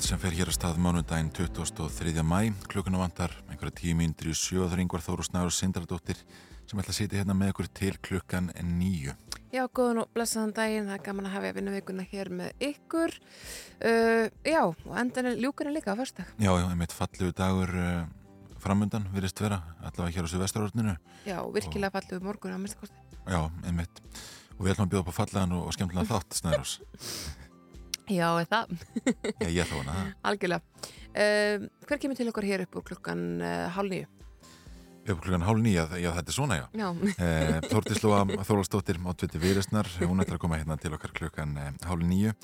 Morgunúttarpið sem fer hér að stað mánundaginn 23. mæ. Klukkuna vantar einhverja og það er yngvar Þóru Snæður Sindradóttir sem ætla að sitja hérna með ykkur til klukkan nýju. Já, góðan og blessaðan daginn, það er gaman að hafa vinnuveikuna hér með ykkur. Uh, já, og endan er ljúkurinn líka á fyrstak. Já, já, einmitt fallegu dagur uh, framundan virðist vera, allavega hér á Suðvesturordninu. Já, virkilega fallegu morgun á minnstakosti. Já, einmitt. Og við ætlum að bjóða upp á fallagan og, og skemmtilega þátt. Já, það? Já, ég ætla hana. Algjörlega. Uh, hver kemur til okkar hér upp úr klukkan uh, hálf nýju? Upp klukkan hálf nýja, já þetta er svona já. Já. Eh, Þórtís Lóa Þólastóttir Mátviti Virisnar, hún ætlar að koma hérna til okkar klukkan eh, hálf nýju.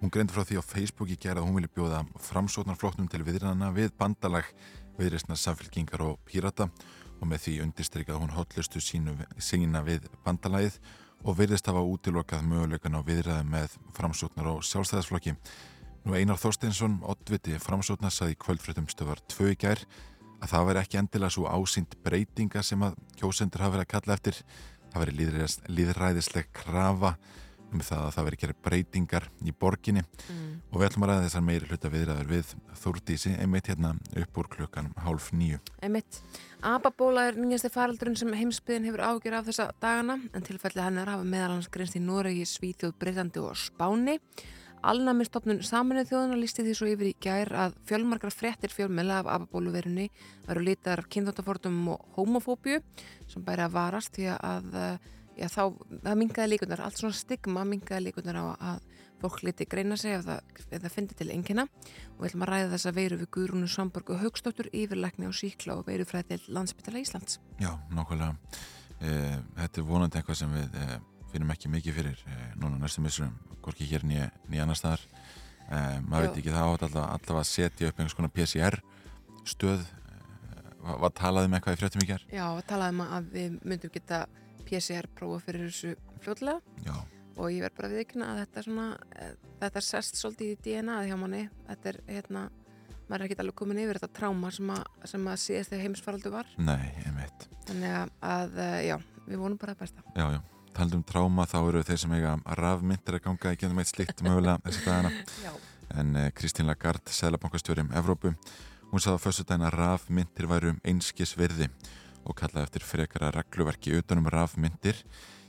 Hún greindi frá því á Facebook í gerð að hún vilja bjóða framsóknarfloknum til viðræðana við bandalag Virisnar samfélkingar og pírata og með því undirstrykað hún hotlustu sína við bandalagið og virðist hafa útilokað möguleikan á viðræði með framsóknar og sjálfstæðisflokki. Nú Einar Þorsteinsson, oddviti framsóknar, saði kvöldfréttum stöðar tvö í gær að það veri ekki endilega svo ásýnd breytinga sem að kjósendur hafa verið að kalla eftir það líðræðis, líðræðisleg krafa um það að það veri gera breytingar í borginni Mm. og við ætlum að ræða þessar meiri hluta viðræður við Þúrdísi einmitt hérna upp úr klukkan hálf nýju. Einmitt. Ababóla er nýjasti faraldurinn sem heimsbyðin hefur ágjör af þessa dagana en tilfelli hennar hafa meðal hans greinst í Noregi, Svíþjóð, Breitlandi og Spáni. Alnamistofnun saminuð þjóðana lísti því svo yfir í gær að fjölmarkar fréttir fjölmela af ababóluverunni veru lítar af kynþáttafórtum og homofóbíu sem bæri að varast því að já, þá, það mingaði líkunar, allt svona stigma mingaði líkunar á að fólk liti greina sig ef það fyndi til engina og við ætlum að ræða þessa veiru við Guðrúnu Samborg og Haugstóttur yfirlækni á síkla og veirufræði til landsbytala Íslands. Já, nákvæmlega. Eh, þetta er vonandi eitthvað sem við eh, finnum ekki mikið fyrir eh, núna næstu missurum, hvorki hér nýja, nýja annar staðar. Eh, maður Já. veit ekki það átt alltaf, alltaf að setja upp einhvers konar PCR stöð. Eh, var, var talað um eitthvað í fréttum í gerð? Já, talaðum að við myndum geta PCR prófa fyrir þessu fljótlega Já, og ég verð bara að viðkynna að þetta svona, eh, þetta er sest svolítið í DNA hjá manni, þetta er hérna, maður er ekki alveg komin yfir þetta tráma sem að, sem að síðast þegar heimsfaraldu var, nei, einmitt. þannig að, eh, já, við vonum bara að besta. Já, já. Taldum tráma þá eru þeir sem eiga rafmyndir að ganga í gennum eitt slikt mögulega þessi dagana. En eh, Kristín Lagarde, Sælabankastjóri um Evrópu, hún sagði á föstu dagina rafmyndir væru einskis virði og kallaði eftir frekara regluverki utanum rafmyndir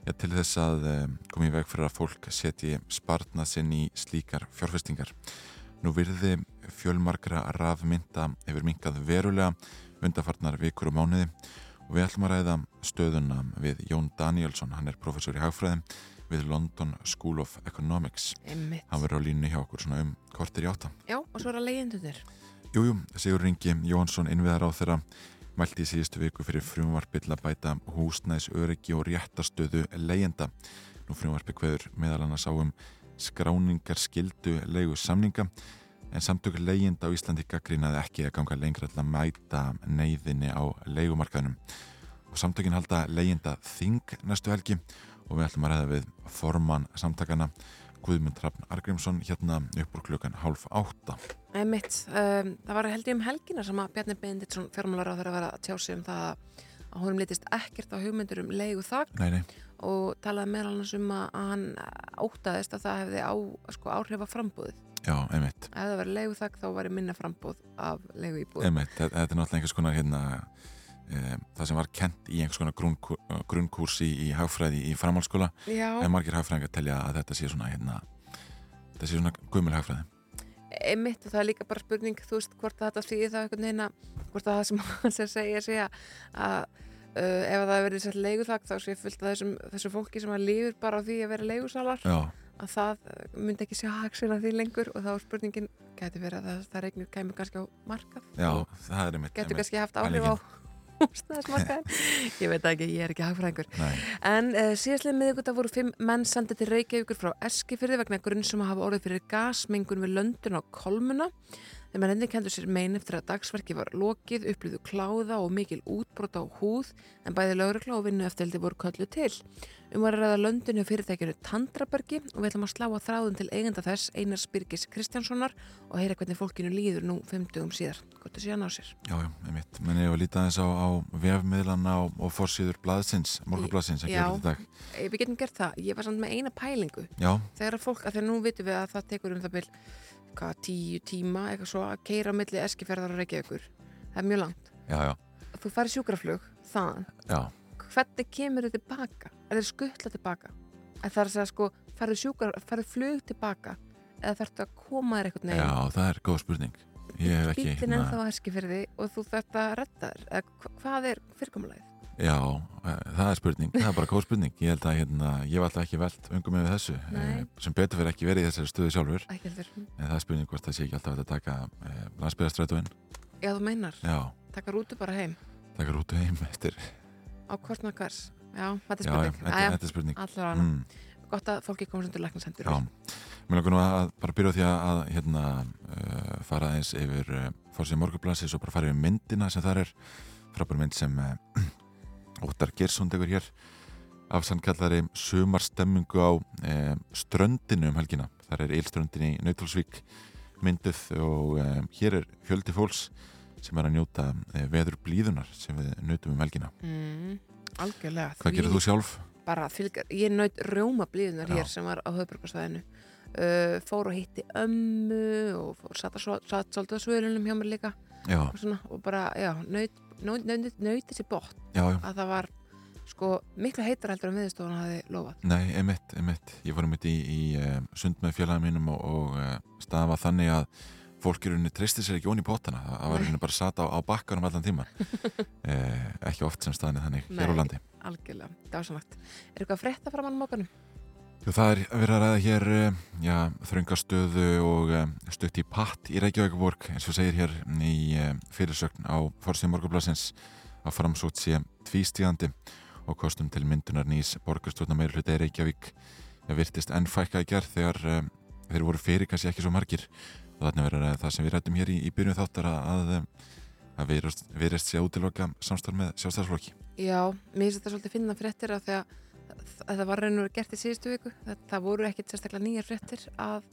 já, til þess að eh, koma í veg fyrir að fólk setji spartnað sinn í slíkar fjárfestingar. Nú virði fjölmarkra rafmynda hefur minkað verulega undarfarnar vikur og mánuði og við ætlum að ræða stöðuna við Jón Danielsson, hann er professor í hagfræðum við London School of Economics. Einmitt. Hann verður á línu hjá okkur svona um kortir í átta. Já, og svo er að leyendur. Jújú, Sigur Ringi Jónsson innviðar á þeirra mælti í síðustu viku fyrir frumvarpi til að bæta húsnæðis öryggi og réttastöðu leyenda. Nú frumvarpi hverður meðal annars á um skráningar skildu leigu samninga en samtök leyenda á Íslandi gaggrinaði ekki að ganga lengra til að mæta neyðinni á leigumarkaðnum. Og samtökin halda leyenda þing næstu helgi og við ætlum að ræða við formann samtakana Guðmund Hrafn Argrímsson hérna upp úr klukkan hálf átta. Einmitt, um, það var held ég um helgina sem að Bjarni Benditsson fjármálar á þeirra að vera að tjá sig um það að honum litist ekkert á hugmyndur um leigu þak Nei, nei. og talaði meðal annars um að að hann ótaðist að það hefði á, sko, áhrif af frambúðið. Já, einmitt. Ef það verið leigu þak þá væri minna frambúð af leigu íbúð. Einmitt, þetta er náttúrulega einhvers konar hérna, e, það sem var kent í einhvers konar grunnkú- grunnkúrs í, hagfræði í framhaldsskóla Já, en margir hagfræðingar telja að þetta sé svona hérna, þetta sé svona gömul hagfræði einmitt og það er líka bara spurning, þú veist, hvort að þetta þýði það einhvern veginn að, hvort að það sem hann sem segja sé að, að uh, ef það verið sett leigu þak þá sé fullt af þessum, þessum fólki sem að lífur bara á því að vera leigusalar Já, að það uh, myndi ekki sjá haksina því lengur og þá er spurningin, gæti verið að það, það regnir kæmi kannski á markað já, það er einmitt getur einmitt. kannski haft áhrif á ég veit ekki, ég er ekki hagfræðingur. En uh, síðastlega miðugut voru fimm menn sendið til Reykjavíkur frá Eskifyrði vegna grunn sem að hafa orðið fyrir gasmengun við löndun á kolmuna Þegar mennindi kendur sér mein eftir að dagsverki var lokið, upplýðu kláða og mikil útbrot á húð en bæði laurugla og vinnu eftirldi voru köllu til. Um var að ræða löndinu fyrirtækjunu Tandrabergi og við ætlum að slá að þráðum til eigenda þess Einars Birgis Kristjánssonar og heyra hvernig fólkinu líður nú 50 síðar. Hvort það sé að ná sér. Já, já, einmitt. Menn ég var lítið aðeins á, á vefmiðlana og, og forsýður blaðsins, morgublaðsins, Já. verið í dag. Eh, Við getum gert það. Ég var samt með eina pælingu. Já, Þegar að fólk, að þegar nú vitum við að það tekur um það bil hvað, tíu tíma, eitthvað svo að keira á milli eskiferðar og reykjavíkur. Það er mjög langt. já, já, Þú farir sjúkraflug já, Hvernig kemur þið tilbaka? Er þið skuttla tilbaka? En það er að segja sko, farið flug tilbaka eða þarftu að koma þér eitthvað já, það er góð spurning. Hérna- Bílinn ennþá að eskifyrði og þú þarft að redda þér. Hvað er fyrirkomulegið? Já, eh, það er spurning, það er bara góð spurning. Ég held að hérna, ég var alltaf ekki velt ungum með þessu, Nei. eh, sem betur fyrir ekki verið í þessari stöðu sjálfur. En það er spurning hvort það sé ekki alltaf að taka eh, landsbyrðastrætóin. Já, þú meinar. Já, Taka rútu bara heim. taka rútu heim eftir. Á kostnað hvers? Já, þetta er Já, já, spurning. þetta, er spurning. allar hana. Mm. Gott að fólki komast undir læknasendur. Já, mér langar nú að bara byrja á því að, hérna, uh, fara aðeins yfir uh, fórsið morgublassis og bara fara yfir myndina sem þar er frábær mynd sem uh, Óttar Gersson tekur hér af sannkallari sumarstemmingu á uh, ströndinu um helgina þar er eilströndin í Nautalsvík mynduð og uh, hér er fjöldi fólks sem er að njóta uh, veður blíðunar sem við nautum um helgina. Mm, algjörlega. Hvað gerir þú sjálf? Bara fylgjar, ég naut rjóma blíðunar Já. hér sem var á höfbrukarsvæðinu. Uh, fór og hitti ömmu og fór satt, satt svolítið á svölunum hjá mér líka og, svona, og bara, já, naut, naut þessi bótt já, já. að það var sko miklu heitar heldur en viðstofan hafi lofað. Nei, einmitt, einmitt. Ég fór einmitt í, í uh, sund með félagum mínum og, og uh, staða var þannig að fólk í rauninni tristi sér ekki ón í potana. Það var rauninni bara sata á, á bakkanum allan tíma. eh, ekki oft sem staðinni þannig hér á Nei. landi. Algjörlega, dásanlegt. Er eitthvað að frétta fram á mókanum? Jú, það er verið að ræða hér uh, já, þröngastöðu og uh, stutt í patt í Reykjavíkuborg eins og segir hér í uh, fyrirsögn á Forsið Morgablasins að framsótt sé tvístíðandi og kostum til myndunar nýs hluti í Reykjavík virtist enn fækka í gerð þegar þeir voru fyrir kannski ekki svo margir. Og þarna verður að það sem við rættum hér í, í byrjun þáttar að, að, virðist, virðist sé útiloka samstarf með sjálfstæðsflokki Já, mér finnst þetta svolítið finna því að að það var reynur að gert í síðustu viku það, það voru ekkit sérstaklega nýjar fréttir að,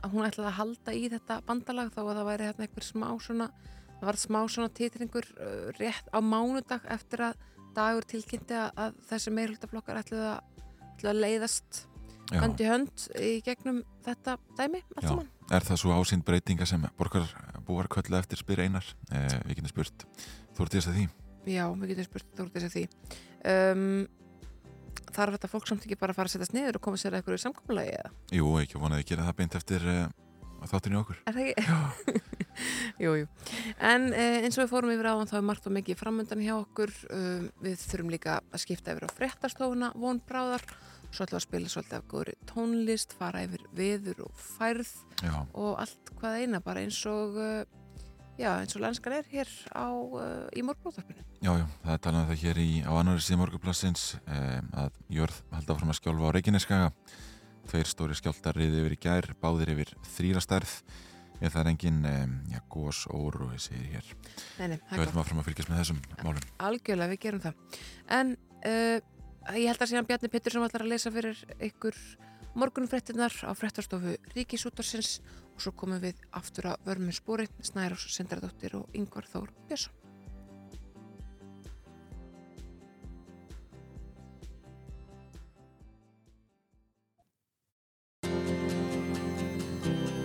að hún ætlaði að halda í þetta bandalag þá að það væri hérna einhver smá svona það var smá svona titringur uh, rétt á mánudag eftir að dagur tilkynnti að, að þessi meirhaldaflokkar ætlaði að, ætlaði að leiðast hönd í hönd í gegnum þetta dæmi allt saman. Er það svo ásýnd breytinga sem borgar búar köllu eftir spyr einar? Eh, við getum spurt, þú ert þess að því? Já, við getum spurt þú ert þessi því um, þarf þetta fólk samt ekki bara að fara að setjast niður og koma sér að eitthvað í samkomulagi eða? Jú, ekki vonaði að gera það beint eftir uh, þáttinu okkur. Er það ekki? jú, jú. En eh, eins og við fórum yfir áðan þá er margt og mikið framöndan hjá okkur. Um, við þurfum líka að skipta yfir á fréttastofuna, vonbráðar. Svo ætlum við að spila svolítið af góðri tónlist, fara yfir veður og færð Já, og allt hvað eina bara eins og, uh, já, eins og lenskan er hér á, uh, í morgunúttarpinu. já, já, það er talað um það hér í, á annari síðan morguplassins um, að jörð halda áfram að skjálfa á Reykjaneskaga. Tveir stóri skjáltar riði yfir í gær, báðir yfir þrýra stærð. En það er engin, um, já, gós óru, ég segir hér. Nei, nei, það Við er ætlum áfram að fylgjast með þessum málum. Algjörlega, við gerum það. En uh, ég held að síðan Bjarni Pittur sem ætlar að lesa fyrir ykkur morgunfréttinar á fréttastofu Ríkisútarsins og svo komum við aftur að vörmum spóri, Snærós Sindardóttir og Yngvar Þór Björnsson.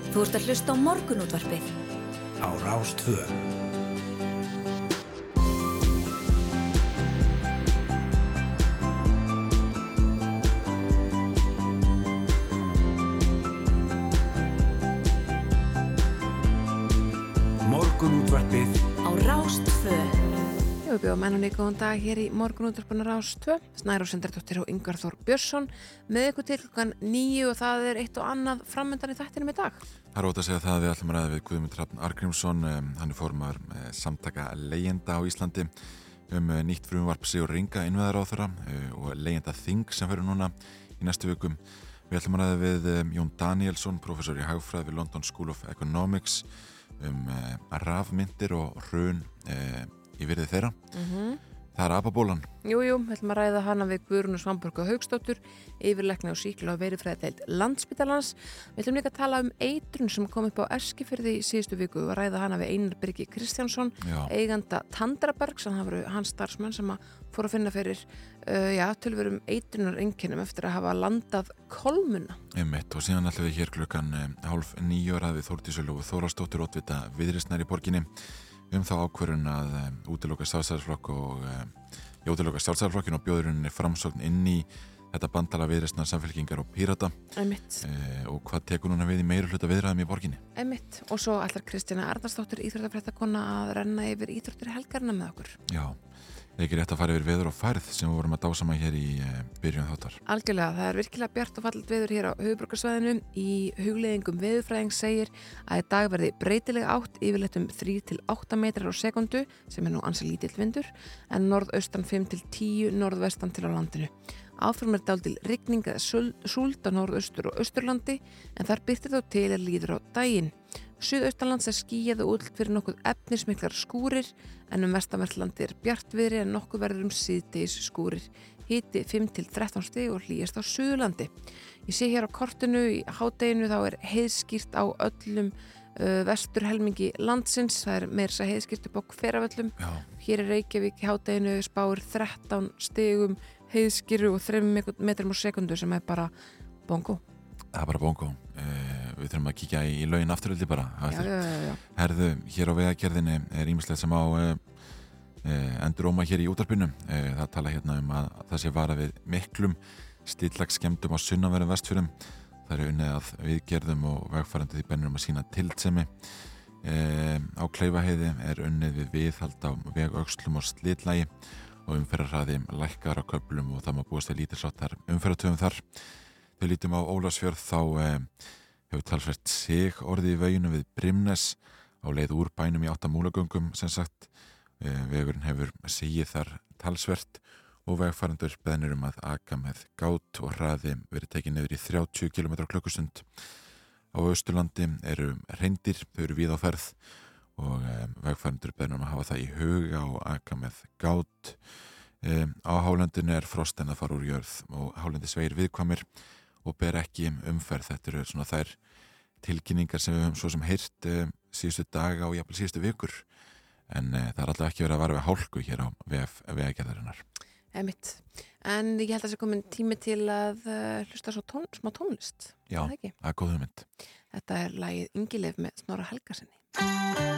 Þú ert að hlusta á morgunútvarpið. á Rástvö. Já, við bjóðum enn og góðan dag hér í morgunútvarpunar ás 2, Snærós Sindardóttir og Yngvar Þór Björnsson með ykkur til klukkan nýju og það er eitt og annað framöndan í þættinum í dag. Það er ótt að segja það að við ætlum að ræða við Guðmund Hrafn Argrímsson, hann er formar uh, samtaka leyenda á Íslandi um uh, nýtt frumvarp Sigur Ringa innveðar á þeirra og leyenda Þing sem fyrir núna í næstu vikum. Við ætlum að ræða við Jón Danielsson, professor í hagfræð við London School of Economics um uh, rafmyndir og hrun uh, í virði þeirra. Mm Það er apabólan. Jú, jú, við ætlum að ræða hana við Guðrunu Svamburg og Haugstóttur, yfirleikna og síkla og verifræðdeild landsbytalans. Við ætlum líka að tala um eitrun sem kom upp á Eskifyrði í síðustu viku og ræða hana við Einar Birgi Kristjánsson, Já. eiganda Tandrabergs, hann hafa hans starfsmenn sem að fór að finna fyrir uh, já, tölverum eitrunar enginnum eftir að hafa landað kolmuna. Einmitt, og síðan ætlum við hér klukkan um, hálf nýjör að við Þórtísölu og Þórastóttur ótvita viðristnær í borginni um þá ákvörun að um, útiloka sjálfsæðarflokk og ég útiloka sjálfsæðarflokkin og bjóðurinni framsókn inn í þetta bandala viðristnar samfélkingar og pírata Emitt, e, og hvað tekur núna við í meira hluta viðræðum í borginni? emitt. Og svo ætlar Kristjana Arnarsdóttir, íþróttafrættakonna, að renna yfir íþróttir helgarna með okkur. Já, ekki rétt að fara yfir veður og færð sem við vorum að dásama hér í e, byrjun þáttar. Algjörlega, það er virkilega bjart og fallit veður hér á höfubrökkarsvæðinu. Í hugleðingum veðurfræðing segir að í dag verði breytileg átt yfirleitt um 3-8 metrar á sekundu sem er nú ansi lítill vindur en norðaustan 5-10 norðvestan til á landinu. Áfram er dál til rigning eða sul- súld á norðaustur og austurlandi en þar byrtir þó til að líður á daginn. Suðaustanlands er skíjað og útlt fyrir nokkuð efnismiklar skúrir en um vestanvertlandi er bjartviðri en nokkuð verður um síðdeis skúrir. Hiti 5-13 stig og hlýjast á Suðurlandi. Ég sé hér á kortinu í hádeginu þá er heiðskýrt á öllum uh, vesturhelmingi landsins. Það er meira þess að heiðskýrt upp á hverjaföllum. Hér er Reykjavík í hádeginu spáir 13 stigum heiðskýru og 3 metrum á sekundu sem er bara bongo. það er bara bongo. E, við þurfum að kíkja í, í laugin afturöldi bara. Já, já, já. Herðu, hér á vegagerðinni er ímislegt sem á e, e, endur óma hér í útarpinu. E, það tala hérna um að það sé vara við miklum stillagsskemdum á sunnaverðum vestfjörum. Það eru unnið að viðgerðum og vegfærandi því bennum að sína tiltsemi. Á Kleifaheiði er unnið við viðhald á vegöxlum og slitlægi og umferðarhraði lækkar á köflum og það má búast til lítilsáttar umferðartöfum þar. Þau lítum á Ólasfjörð þá e, hefur talsvert sig orðið í veginu við Brimnes á leið úr bænum í áttamúlagöngum sem sagt. E, vegurinn hefur sigið þar talsvert og vegfærandur beðnir um að aka með gát og hraði verið tekið niður í 30 km klukkustund. Á Östurlandi eru reyndir, þau eru við á ferð og e, vegfærandur beðnir um að hafa það í huga og aka með gát. E, á hálendinu er frost en að fara úr jörð og hálendi sveir viðkvamir og ber ekki umferð þetta eru svona þær tilkynningar sem við höfum svo sem heyrt e, síðustu daga og jafnvel síðustu vikur en e, það er alltaf ekki verið að vara við hálku hér á VF vegagerðarinnar Emitt. En ég held að það sé komin tími til að uh, hlusta svo tón, smá tónlist. Já, það er góð hugmynd Þetta er lagið Ingilef með Snorra Helgarsinni.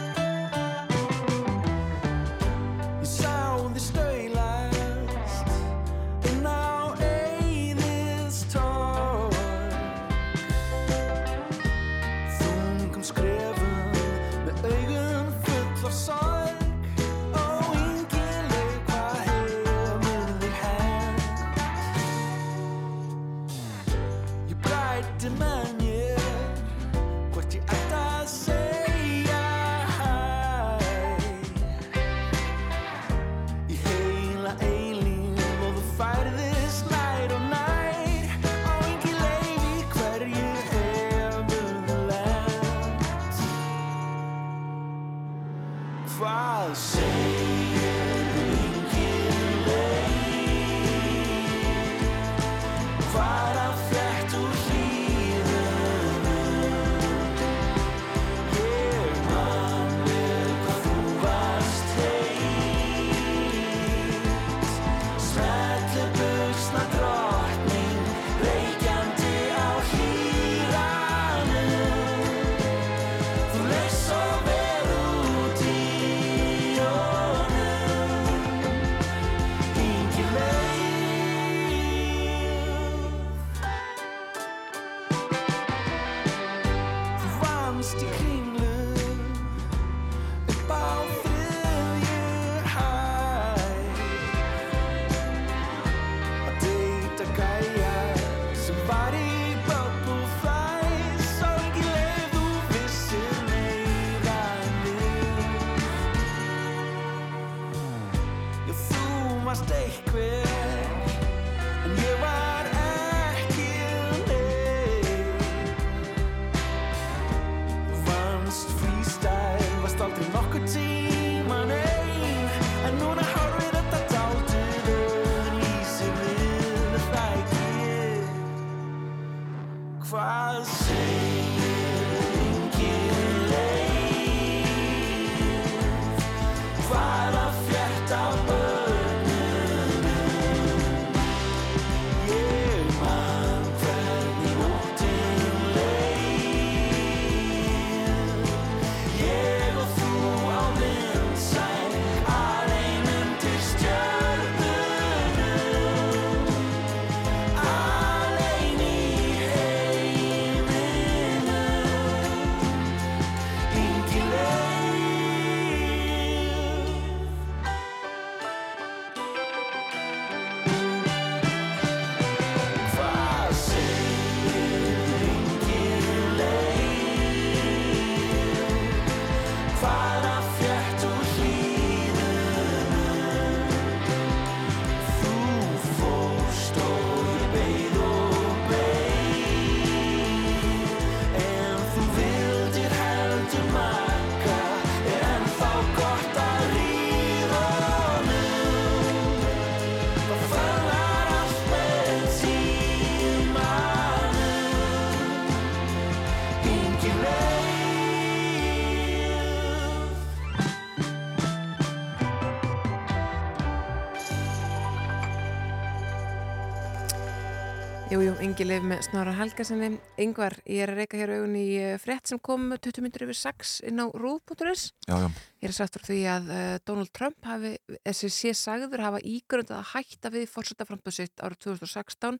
Jú, jú, Ingi Leif með Snára Helgasinni. Yngvar, ég er að reyka hér augun í eh, frétt sem kom 20 minnur yfir 6 inn á rúf.is. Já, já, Ég er sagt frá því að uh, Donald Trump hafi, þessi sé sagður hafa ígrundað að hætta við fórsetaframbuð sitt árið 2016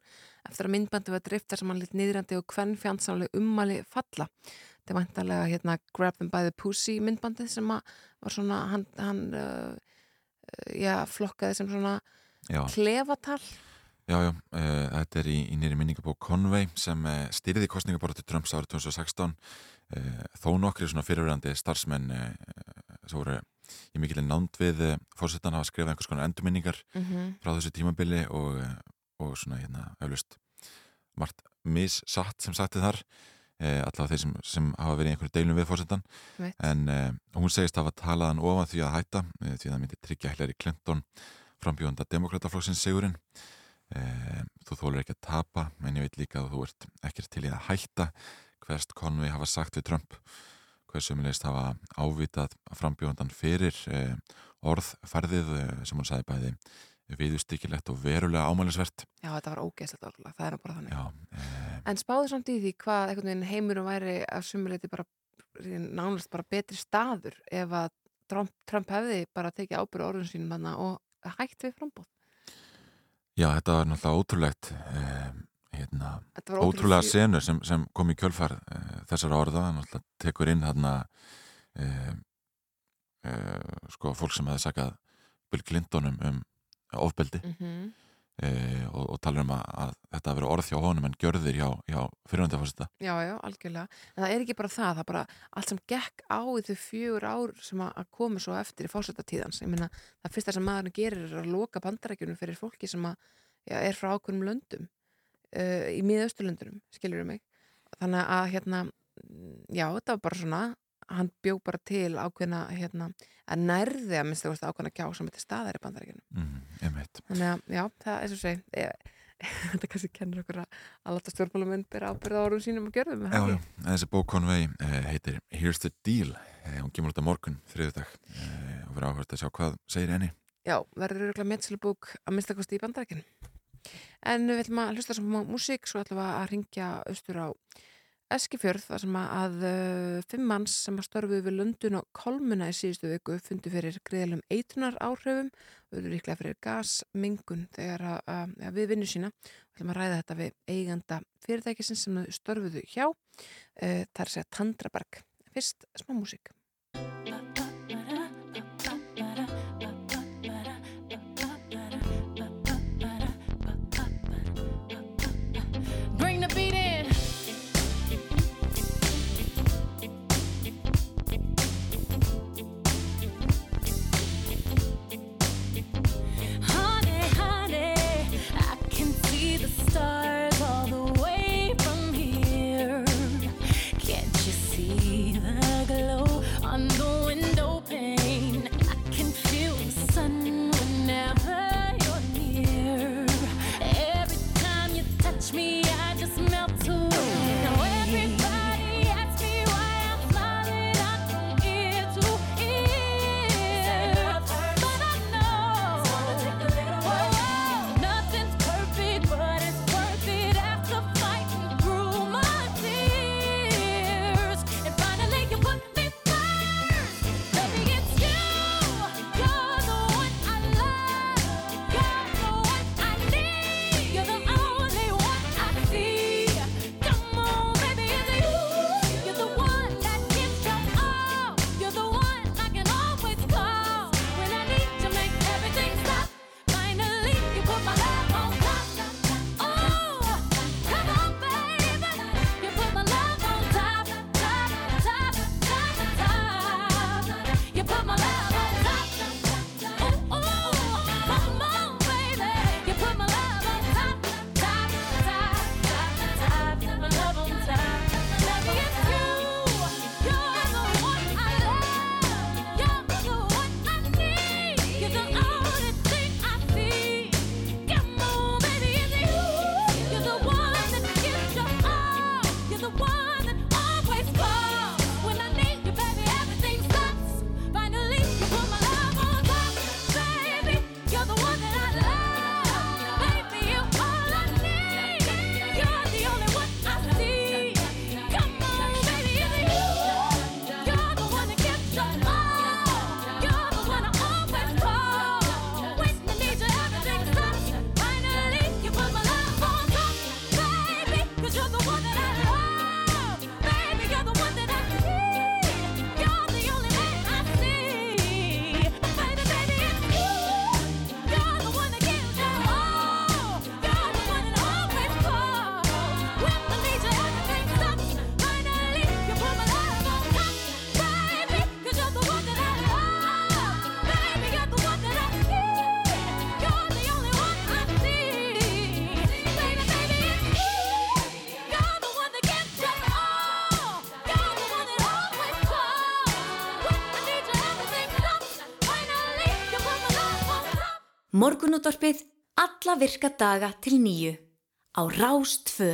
eftir að myndbandi var drift þar sem hann lit niðrandi og hvern fjandsamlega ummali falla. Þetta er vantarlega hérna Grab them by the pussy myndbandið sem var svona, hann, hann uh, já, flokkaði sem svona já. klefatal. Já, já, uh, þetta er í, í nýri minningabók Conway sem uh, styrði kostningaborti Trumps árið 2016 uh, þó nokkri svona fyrirverandi starfsmenn sem voru í mikilvæg nánd við fórsetan hafa skrifað einhvers konar endurminningar Mm -hmm. frá þessu tímabili og, og svona hérna eflust margt missatt sem sattið þar allavega þeir sem, sem hafa verið í einhverju deilum við fórsetan Veit. en hún segist hafa talað hann ofan því að hætta því að það myndi tryggja Hillary Clinton frambjóðanda demokrataflokksins sigurinn uh, þú þólar ekki að tapa en ég veit líka að þú ert ekkert til í að hætta hverst Conway hafa sagt við Trump hversu umleist hafa ávitað frambjóðandan fyrir orðfærðið uh, sem hún sagði bæði viðustykilegt og verulega ámælisvert Já, þetta var ógeðslegt orðlag, það er bara þannig. Já, uh, En spáðu samt í því hvað heimurum væri að sumuleiti bara nánast bara betri staður ef að Trump, Trump hefði bara tekið ábyrðu orðun sínum og hægt við frambóð. Já þetta var náttúrulega ótrúlegt uh, hérna ótrúlega fjö- senur sem, sem kom í kjölfar uh, þessara orða, alltaf tekur inn hérna uh, sko fólk sem hefði sakað Bill Clinton um, ofbeldi Mhm. Uh, og, og talar um að, að þetta hafi verið orð hjá honum en gjörðir hjá, hjá fyrirvændafórseta Já, já, algjörlega. En það er ekki bara það, það er bara allt sem gekk á í þau fjögur ár sem að að komu svo eftir í fórsetatíðans. Ég meina, það fyrsta sem maðurinn gerir er að loka bandarækjunum fyrir fólki sem að, já, er frá ákveðnum löndum uh, í miðausturlöndunum, skilur mig. Þannig að, hérna, já, þetta var bara svona, hann bjó bara til ákveðna, hérna, að nærði að minnst það ákveðna gjá sem þetta staðar í bandarækjunum. mm. Þannig að, já, það er svo segi, ég, þetta kannski kennir okkur að að láta stjórnmálamenn bera ábyrða orðum sínum og gjörðum. Já, það já, þessi bók Conway uh, heitir Here's the Deal uh, hún kemur á morgun, þriðudag uh, og verður áhvert að sjá hvað segir henni Já, verður örgulega metselbúk að minnstakosti í bandarækinn. En við ætlum að hlusta að Eskifjörð, þar sem að uh, fimm manns sem að störfuðu við Lundun og Kolmuna í síðustu viku fundu fyrir greiðalum eitunar áhrifum og eru líklega fyrir gasmingun þegar að, að, að við vinnu sína. Ætlum að ræða þetta við eiganda fyrirtækisins sem störfuðu hjá, uh, þar að segja Tandraberg. Fyrst smá músík. Morgunútvarpið alla virka daga til nýju á Rástfö.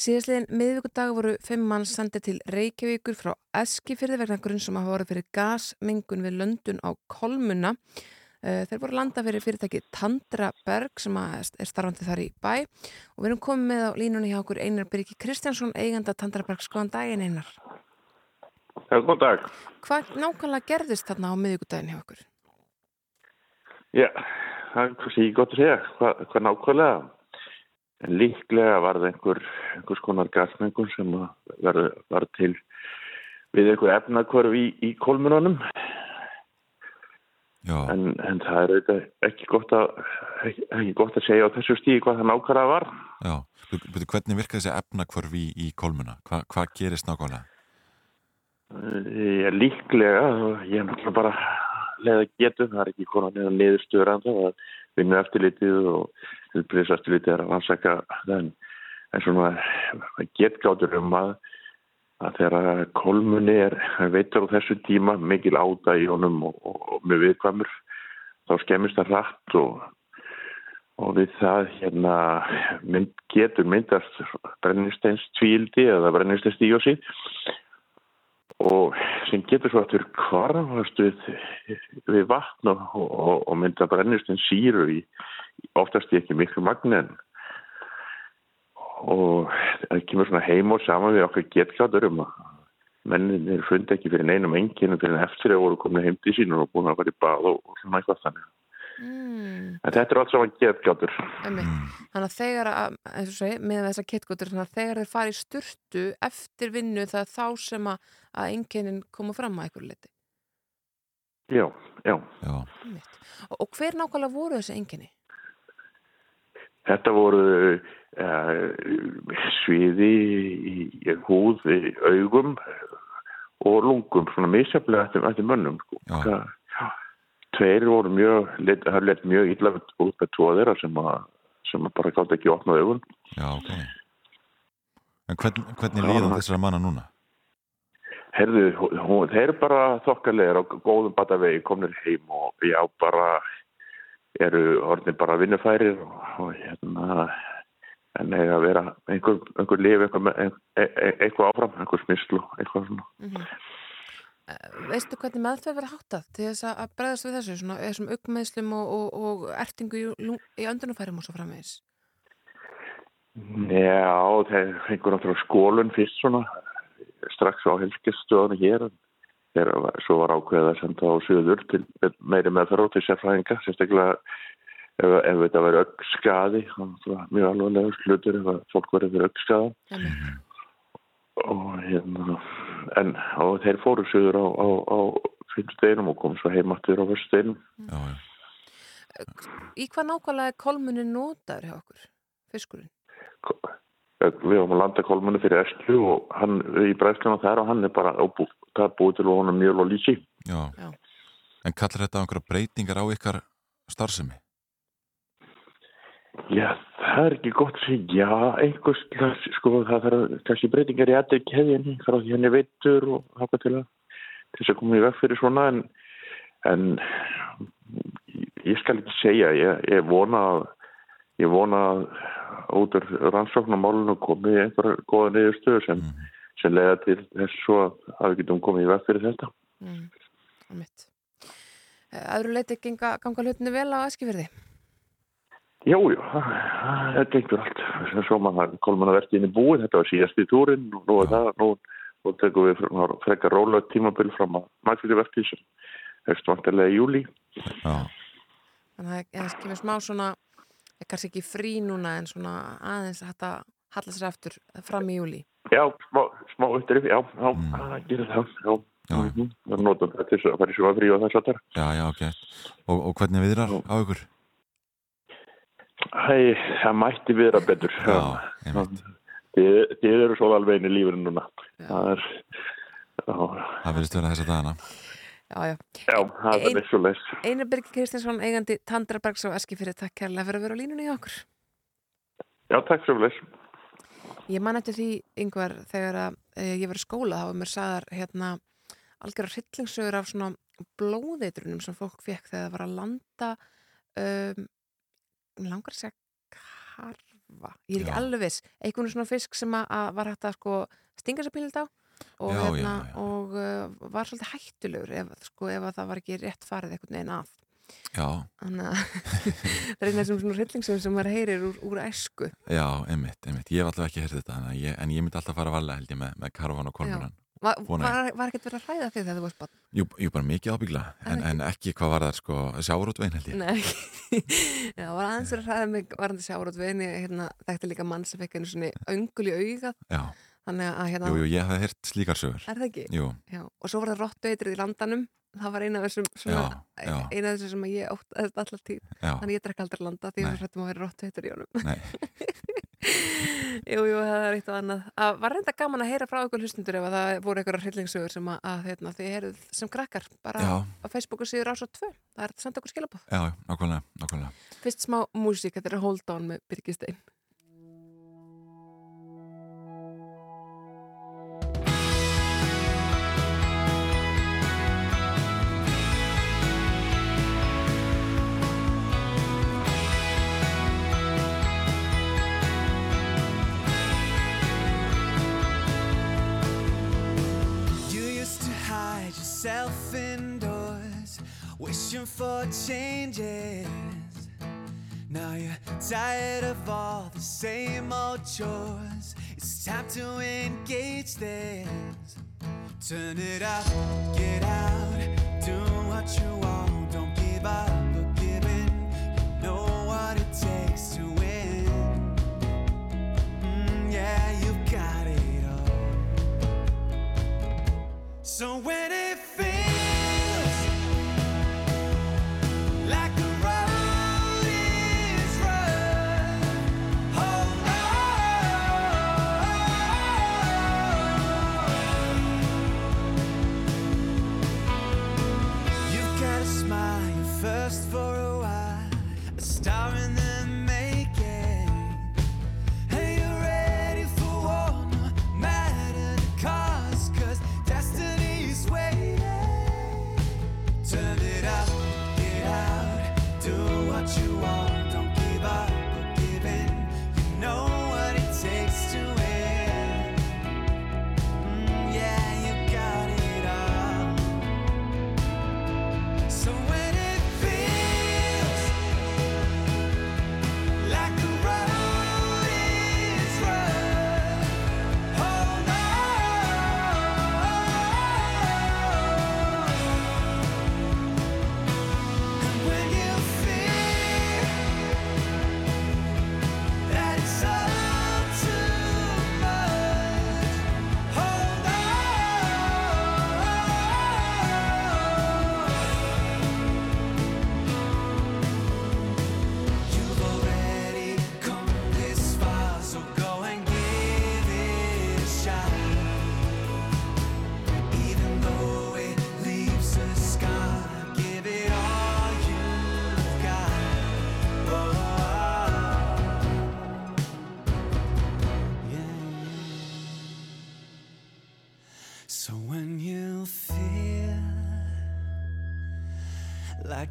Síðastliðin miðvíkudag voru fimm mann sendið til Reykjavíkur frá Eskifyrði vegna grunn sem hafa voru fyrir gasmengun við löndun á Kolmuna. Eh, Þeir voru landa fyrir fyrirtæki Tandra Berg sem er starfandi þar í bæ og við erum komið með á línunni hjá okkur Einar Birgi Kristjánsson, eiganda Tandra Berg. Skoðan daginn Einar. Góðan dag. Hvað nákvæmlega gerðist þarna á miðvíkudaginn hjá okkur? Já, það er kannski ekki gott að segja hvað, hvað nákvæmlega. En líklega var það einhver, einhvers konar gasmengun sem var, var til við einhver efnakvörf í, í kolmununum. En, en það er ekki gott að, ekki, ekki gott að segja á þessu stíði hvað það nákvæmlega var. já. Betur, hvernig virka þessi efnakvörf í, í kolmuna? Hva, hvað gerist nákvæmlega? Ég er líklega, ég er náttúrulega bara leða getum, það er ekki konar neða niðurstöður en það var vinnu eftirlitið og tilbyrðis eftirlitið er að rannsaka það en, en svona getgátur um að, að þegar kolmunni er veitur á þessu tíma mikil áta í honum og, og, og með viðkvæmur þá skemmist það rætt og, og við það hérna mynd, getur myndast brennisteins tvíildi eða brennisteins díósið og sem getur svo aftur kvarfast við, við vatn og, og, og mynda brennist en síru í oftast ekki miklu magni en og það kemur svona heim og saman við okkar getgátur um að menninir fundi ekki fyrir neinum enginn fyrir en eftir að voru komin heim til sín og búin að fara í bað og svona eitthvað þannig Mm, en þetta er allt saman getgátur einmitt. Þannig að þegar, að, eins og segi, með þessa að þegar þeir fara í sturtu eftir vinnu það er þá sem að, að einkennin koma fram að einhverju liti. já, já Já. Og, og hver nákvæmlega voru þessi einkenni? Þetta voru uh, sviði í, í húð, í augum og lungum, svona misjaflega eftir, eftir mönnum. Sko. Já. Það-. Tveir voru mjög, það lett mjög illa út með tvo þeirra sem, að, sem að bara gátt ekki opnað augun. já, ok. En hvern, hvernig líðan þessara manna núna? Herðu, hún, þeir eru bara þokkalegir á góðum batavegi, komnir heim og já, bara eru orðin bara vinnufærir og, og hérna en eiga að vera einhver, einhver lif, einhver, ein, e, e, eitthvað áfram, einhver smyslu, eitthvað svona. Mm Veistu hvernig meðferð verið háttað til þess að- bregðast við þessu, svona þessum augmeðslum og, og, og ertingu í, í öndunumfærum og svo framvegis? Já, þeir fengur náttúrulega skólun fyrst svona, strax á helskestöðunum hér, þegar svo var ákveðið að senda á söður til meiri meðferð og til sérfræðinga, sérstaklega ef, ef þetta verið augskaði, mjög alvarlega slutur ef fólk verið augskaða. Einmitt. og hérna en og þeir fóru sögur á, á, á fimmsteginum og kom svo heimattur á fyrsteginum Já, já. Í hvað nákvæmlega er kolmunin notaður hjá okkur, fiskurinn? við varum að landa kolmunni fyrir Estlu og hann í bræðsluna þar og hann er bara er búið til að honum mjöl og lísi já. Já. En kallar þetta einhverja breytingar á ykkar starfsemi? Já, það er ekki gott að segja einhvers slags, sko það þarf kannski breytingar í aðeins keðjunni frá því hann er veitur og haka til að til þess að koma í veg fyrir svona en, en ég- skal ekki segja ég, ég vona að ég vona að út úr rannsóknarmálinu komi einhverja góða niðurstöðu sem, Mhm. sem leiða til þess svo að við getum komið í veg fyrir þetta Mm, einmitt. Öðru leiti ganga, hlutinu vel á Eskifyrði? Jú, jú, það gengur allt. Svo maður kolman að verði inn í búið, þetta var síðast í túrin og nú er það, nú, nú tekum við frá- frekar róla tímabil fram að mækfylgju verði sem hefst vantilega í júli. Já, Þannig að það kemur smá svona, er kannski ekki frí núna en svona aðeins að þetta halla sér aftur fram í júli. Já, smá, smá uppdrif, já, já, Mm. það gerir það, já. Já. Mhm. Það notum þetta til þess að fara í svona frí og þess að það. já, já, ok. Og, og hvernig viðrar á ykkur? Æ, það mætti vera betur. Já, einmitt. Þið, þið eru svo alveg inn í lífinu núna. Já. Það er, já, Það verðist vera þessa dagana. Já, já. já, það er eins og leys. Einar Birgir Kristinsson, eigandi Tandrabergs á Eskifyrði, takk kærlega fyrir að vera á línunni hjá okkur. Já, takk svo leys. Ég man eftir því, yngvar, þegar að, e, ég var í skóla, þá var mér sagðar hérna algjörða hryllingsögur af svona blóðeitrunum sem fólk fekk þegar það var að landa um, langar að segja karfa, ég er ekki alveg viss. Einhvern svona fisk sem að, var hægt að sko stinga sér pílind á og, Já, hérna, já, já. og uh, var svolítið hættulegur ef, sko, ef að það var ekki rétt farið einhvern veginn að. Já, þannig að það er eina þessum svona hryllingsum sem maður heyrir úr, úr æsku. Já, einmitt, einmitt. Ég hef alltaf ekki heyrði þetta, en ég, en ég myndi alltaf fara að vala held ég með, með karvan og kormuran. Va, var, var ekkert verið að hræða þig þegar þú varst barn? Jú, jú, bara mikið ábyggla, en, en ekki hvað var það, sko, sjárótvein held ég. Nei, já, var aðeins verið að hræða mig varandi sjárót við henni, hérna, þekkti líka mann sem fekk henni svona öngul í augað Já, þannig að hérna, jú, jú, ég hef heyrt slíkar sögur. er það ekki? Jú, Já, og svo var það rottueitrið í landanum það var eina af þessum svona, Já, já. eina af þessum sem ég óttaðist alltaf tíð þannig ég drekk aldrei landa því Nei. ég hrættum að vera rottueitur í honum Jú, jú, það er eitt og annað. Að var reynda gaman að heyra frá ykkur hlustundur ef að það voru einhverjar hryllingsugur sem að, að hérna, þið heyrðuð sem krakkar bara já, á Facebooku síður ás og tvö. Það er að senda okkur skilabóð já, nákvæmlega, nákvæmlega. Fyrst smá músík, þetta er Hold On með Birgistein wishing for changes. Now you're tired of all the same old chores. It's time to engage this. Turn it up, get out, do what you want. Don't give up or give in. You know what it takes to win. Mm, yeah, you've got it all. So when it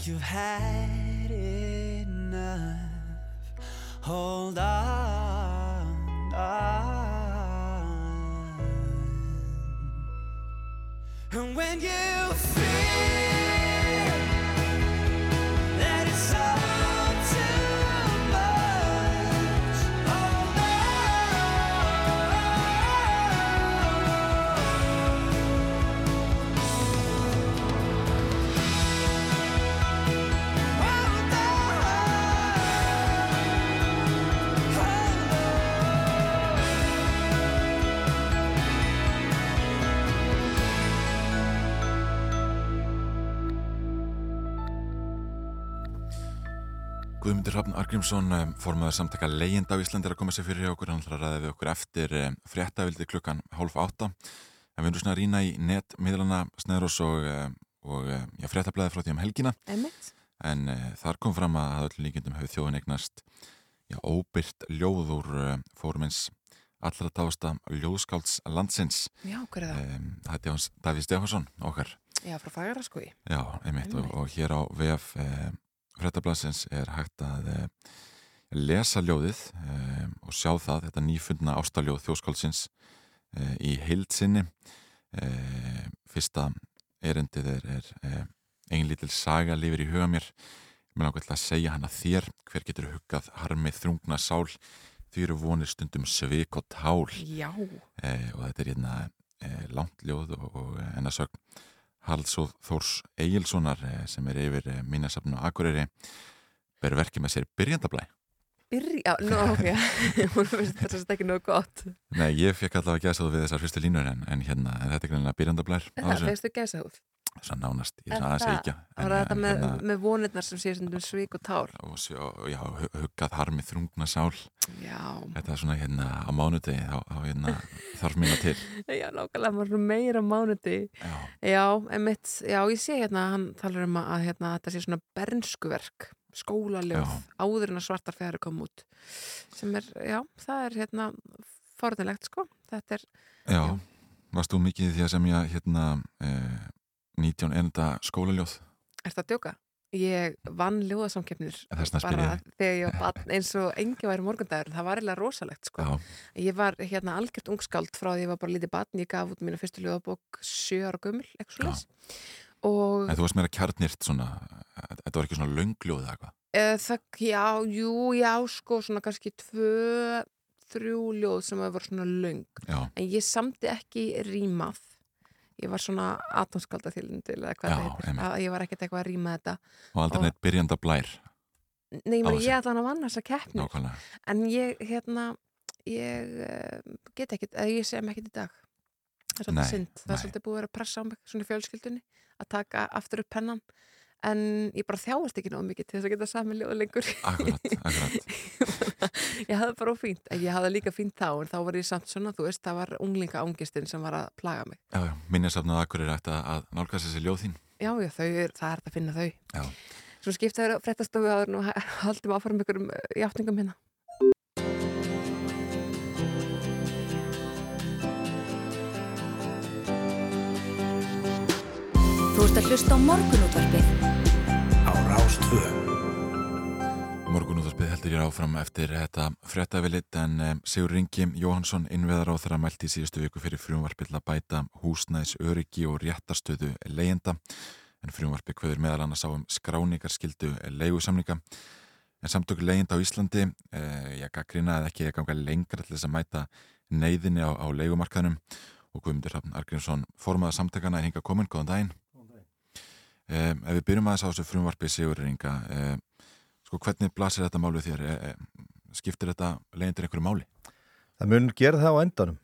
you've had Argrímsson, um, formaður samtaka leyenda á Íslandi er að koma sér fyrir hjá okkur, hann ætlar að ræða við okkur eftir um, fréttavildi klukkan hálf átta. En við erum svona að rýna í netmiðlana Sneðrós og, um, og já, fréttablaði frá því um helgina. Emmitt En uh, þar kom fram að öll líkindum hefur þjóðin eignast já, óbyrt ljóð úr uh, fórumins allra tásta ljóðskálds landsins. Já, hver er það? Það er Davíð Stefánsson okkar. Já, frá fagara sko Já, einmitt, og, og hér á VF um, frettablasins er hægt að e, lesa ljóðið e, og sjá það, þetta nýfundna ástaljóð þjóskálsins e, í heildsinni e, fyrsta erendið er, er e, ein lítil saga lifir í huga mér. Mér langar til að segja hana þér. Hver getur huggað harmið þrungna sál? Því eru vonir stundum svik og tál. Já, og þetta er hérna langt ljóð og, og ennasögn Halsóð Þórs Egilsonar e, sem er yfir e, minnasafn og Akureyri ber verkið með sér byrjandablæ byrja, nú, ok, hún finnst þetta ekki nógu gott. Nei, ég fekk allavega að gæsa þú við þessar fyrstu línur en, en hérna, en þetta er greinlega byrjandablær það fegstu gæsa húð. Svo nánast, ég er Er aðeins ekki Það var þetta með, með vonirnar sem séu svík og tár. og, og já, hu- huggað harmið þrungna sál Já, þetta er svona hérna á mánudegi þá, þá hérna þarf minna til já, nákvæmlega, maður svona meira mánuði. Já, Já, emitt, já, ég sé hérna, hann talar um að, hérna, þetta sé svona bernskuverk, skólaljóð, áður en að svartar fjari kom út. Sem er, já, það er hérna forðanlegt, sko. Þetta er, já, Já. varst þú mikið því að semja hérna eh, 19 enda skólaljóð er það að djóka? Ég vann ljóðasamkeppnir bara þegar ég var eins og engi væri morgundagur. Það var eiginlega rosalegt, sko. Já, Ég var hérna algjört ungskáld frá því ég var bara lítið barn. Ég gaf út mínu fyrstu ljóðabók sjö ára gömul, eitthvað slúðis. Og en þú varst meira kjarnirt svona, þetta var ekki svona löngljóð eða eitthvað e, það, já, jú, já, sko, svona kannski tvö, þrjú ljóð sem voru svona löng. Já, En ég samti ekki rímað. Ég var svona atomskalda til eða hvað það heitir. Að Ég var ekkert eitthvað að ríma þetta. og aldrei neitt byrjandablær Nei, ég, ég ætla hann að vanna þessa keppnir. nákvæmlega En ég, hérna, ég uh, get ekkert, eða ég sem ekkert í dag. Það er svolítið synd. Það er svolítið búið að vera að pressa á mig, svona fjölskyldunni, að taka aftur upp pennan. En ég bara þjáast ekki náðu mikið til þess að geta sami ljóð lengur. Akkurat, akkurat ég hafði bara fínt. En Ég hafði líka fínt þá, en þá var ég samt svona, þú veist, það var unglinga ángistin sem var að plaga mig. Já, já, akkur er eftir að nálgast þessi ljóð þín Já, já, þau er, það er að finna þau. Já, Svo skipta þau fréttastofu áður og haldum áfram ykkur um játningum hérna. Þú ert að hlusta á morgunútvarpið á morgunúðarspið heldur ég áfram eftir þetta fréttavilit en um, Sigur Ringi Jóhansson innveðar á þeirra mælt í síðustu viku fyrir frumvarpill að bæta húsnæðis öryggi og réttarstöðu leyenda en frumvarpi hverður meðal annars á um skráningarskildu leigusamninga. En samtök leyenda á Íslandi eh, ég gaggrina að ekki að ganga lengra til þess að mæta neyðinni á, á leigumarkaðnum. Og Guðmundur Hrafn Argrímsson formaða samtökana er hinga komin, góðan daginn Um, ef við byrjum aðeins á þessu frumvarpi Sigur Ringa um, sko hvernig blasir þetta mál við þér e, skiptir þetta leyendur einhverju máli Það mun gera það á endanum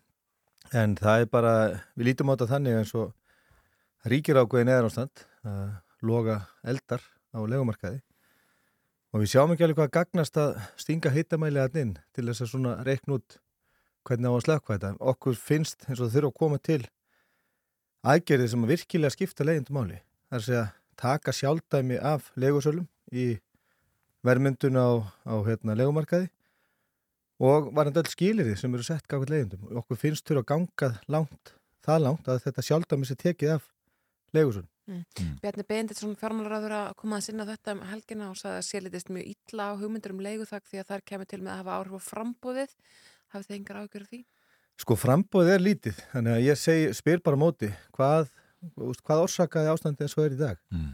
en það er bara, við lítum á þetta þannig eins og ríkir ákveðin eðan ástand að loga eldar á legumarkaði og við sjáum ekki alveg hvað gagnast að stinga hittamæli að inn til þess að svona reikn út hvernig á að slökka þetta. Okkur finnst eins og það þurfa að koma til aðgerðið sem að virkilega skipta leyendum máli. Það er að taka sjálfdæmi af legusölum í vermyndun á, á hérna, legumarkaði og var þetta öll skilirði sem eru sett gafið leiðindum og okkur finnst þurfa að ganga langt, það langt að þetta sjálfdæmi sé tekið af leigusun. Bjarni Benditsson fjármálaráður að koma að sinna þetta um helgina og sagði að sé litist mjög illa á hugmyndur um leiguþak því að þær kemur til með að hafa áhrif á frambúðið hafið þið engar ágjör af því? Sko frambóðið er lítið, þannig að ég segi, spyr bara móti hvað, úst, hvað orsakaði ástandið eins og er í dag. mm.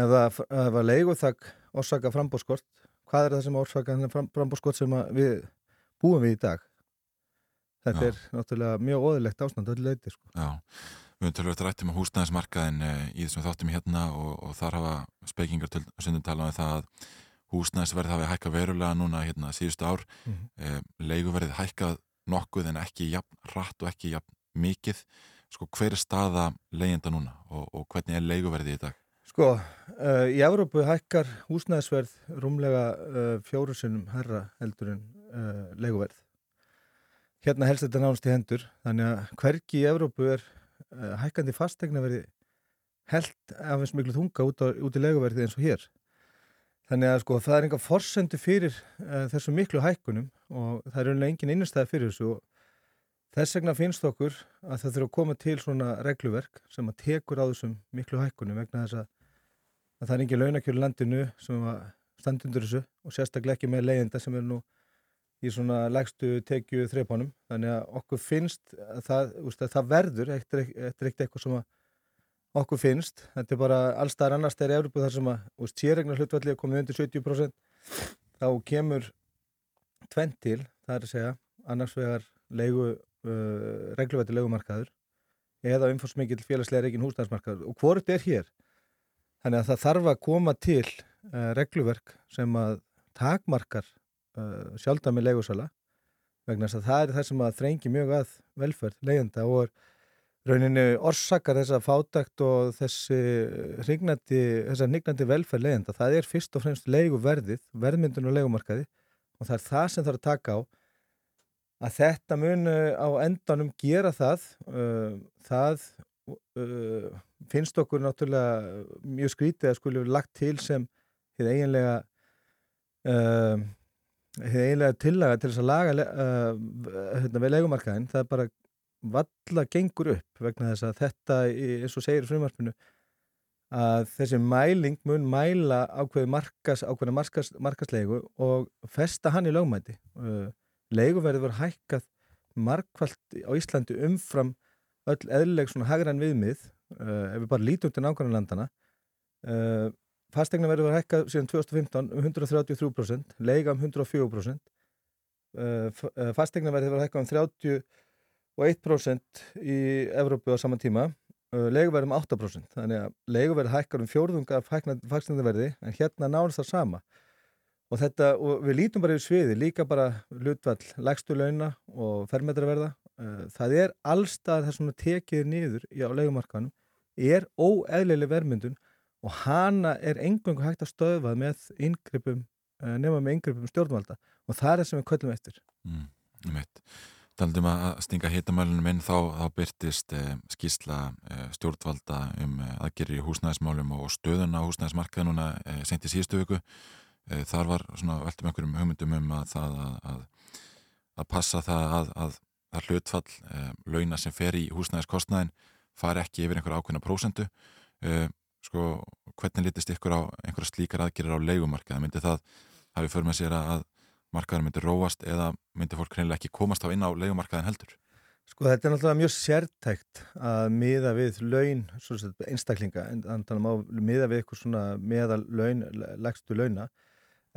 Ef það, ef það leiguþak orsaka frambóðskort, hvað er það sem orsaka frambóðskort sem við búum við í dag? Þetta Já. er náttúrulega mjög óðilegt ástand öllu leiti, sko. Við höfum tölvöld rættum á húsnæðismarkaðin e, í þessum þáttum hérna og, og þar hafa spekingar til stundum talað um það að húsnæðisverð hafi hækkað verulega núna hérna síðustu ár Mhm. e, leiguverðið hækkað nokkuð en ekki jafn rætt og ekki jafn mikið sko hver er staða leyenda núna og, og hvernig er leiguverðið í dag? Sko, uh, í Evrópu hækkar húsnæðisverð rúmlega uh, fjóru sinnum herra heldur en uh, leiguverð. Hérna helst þetta nánast í hendur, þannig að hvergi í Evrópu er hækkandi fastegnaverði held af eins miklu þunga út, á, út í leiguverði eins og hér. Þannig að sko það er enga forsendu fyrir þessu miklu hækkunum og það er unlega engin innstæði fyrir þessu og Þess vegna finnst okkur að það þurfa að koma til svona regluverk sem að tekur á þessum miklu hækkunum vegna þess að að það er ekki launakjör í landinu sem standi undir þessu og sérstaklega ekki með leiðenda sem er nú í svona legstu tekju þreipanum þannig að okkur finnst að það, úst, að það verður er ekkert eitthvað sem að okkur finnst. Þetta er bara allstaðar annars þegar Európa þar sem að sérregna hlutvalli að koma undir 70% þá kemur tvenn til, það er að segja annars vegar leigu uh, regluvætti leigumarkaður eða umfórsmikið félagslega reygin húsnæðismarkaður. Og hvort er hér. Þannig að það þarf að koma til uh, regluverk sem að takmarkar uh, sjálfdæmi leigusala vegna þess að það er það sem að þrengi mjög að velferð leiðenda og er rauninni orsakar þessa fátakt og þessi hrignandi, þessa hrignandi velferð leiðenda, það er fyrst og fremst leiguverðið, verðmyndun og leigumarkaði og það er það sem þarf að taka á að þetta mun á endanum gera það uh, það uh, finnst okkur náttúrulega mjög skrítið að skulle verið lagt til sem þið eiginlega uh, þið eiginlega tillaga til þess að laga hérna, við leikumarkaðin það bara valla gengur upp vegna þess að þetta eins og segir frumarfinu að þessi mæling mun mæla ákveði markas, ákveði markas, markaslegu og festa hann í lögmæti leiguverði voru hækkað markvallt á Íslandi umfram öll eðlileg svona hagrann viðmið uh, ef við bara lítum til nákvæmlega landana uh, fastegna verður að hækka síðan 2015 um 133%, leiga um 104%, uh, fastegna verður að hækka um 31% í Evrópu á saman tíma, leiga verður um 8%, þannig að leiga verður hækkar um fjórðunga fastegna verði en hérna nánast það sama. Og, þetta, og við lítum bara yfir sviði, líka bara hlutvall, lægstu launa og fermetraverða. Uh, það er allstað þess að tekið niður á leikumarkanum, er óeðlileg vermyndun og hana er engungu hægt að stöðvað með yngrippum, nema með yngrippum stjórnvalda og það er það sem við köllum eftir. Mm, um. Taldum að stinga hitamælunum inn þá, þá byrtist eh, skýrsla eh, stjórnvalda um eh, aðgerri húsnæðismálum og stöðun á húsnæðismarkaði núna sent í síðustu viku. Þar var veltum einhverjum hugmyndum um að það að, að, að passa það að, að, að hlutfall launa sem fer í húsnæðiskostnæðin far ekki yfir einhverja ákveðna prósendu sko, hvernig litist ykkur á einhverja slíkar aðgerir á leigumarkaði? Myndi það hafi för með sér að markaður myndi róast eða myndi fólk reynilega ekki komast á inn á leigumarkaðin heldur? Sko þetta er náttúrulega mjög sértækt að miða við laun einstaklinga, en þannig að má miða við eitthvað svona meðal laun legstu launa,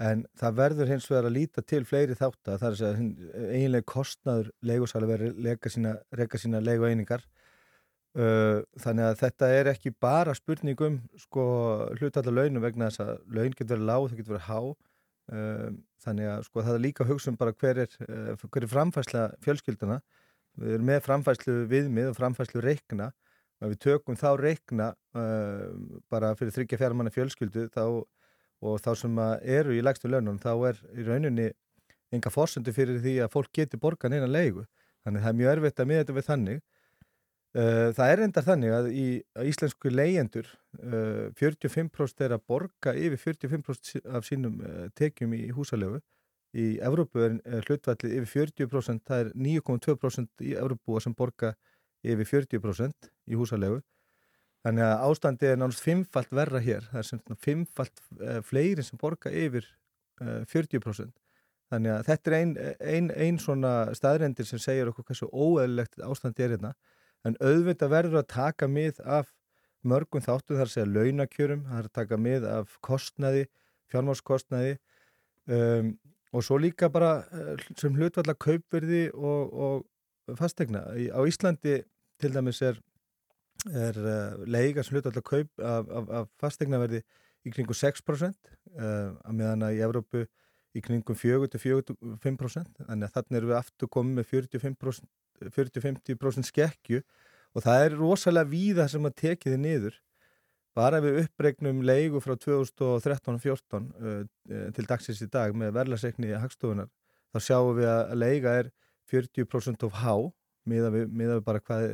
en það verður hins vegar að líta til fleiri þátt að það er að eiginlega kostnaður leigursala verður að reyka sína, sína leigu einingar þannig að þetta er ekki bara spurningum sko hlutallar launum vegna þess að laun getur verið lág, það getur verið há. Þannig að sko það er líka hugsun bara hver er, hver er framfæsla fjölskylduna, við erum með framfæslu viðmið og framfæslu reikna og við tökum þá reikna bara fyrir þryggja fjármanna fjölskyldu þá, og þá sem eru í lægstu launum þá er í rauninni enga fórsöndu fyrir því að fólk geti borgan einan leigu, þannig að það er mjög erfitt að miða þetta við þannig Eh, það er endar þannig að í að íslensku leyendur uh, 45% er að borga yfir 45% af sínum uh, tekjum í húsalegu. Í Evrópu er hlutvallið yfir 40%, það er 9,2% í Evrópúa sem borga yfir 40% í húsalegu. Þannig að ástandi er náttúrulega fimmfalt verra hér, það er sem fimmfalt uh, fleiri sem borga yfir 40%. Þannig að þetta er einn ein, ein svona staðrendir sem segir okkur hversu óeðlilegt ástandi er hérna en auðvitað verður að taka mið af mörgum þáttu þar að segja launakjörum, það er að taka mið af kostnaði, fjármáskostnaði um, og svo líka bara eh, sem hlutvalla kaupverði og, og fastegna. Á Íslandi til dæmis er, er uh, leiga sem hlutvalla kaup af, af, af fastegnaverði í kringu 6% uh, að meðan að í Evrópu í kringum 4-45% þannig að þannig erum við aftur komið með 45% 40-50% skekkju og það er rosalega víða sem að tekiði niður. Bara við uppregnum leigu frá 2013-14 uh, til dagsins í dag með verðlarsreikni í hagstofunar þá sjáum við að leiga er 40% of há miða við, miða við bara hvað,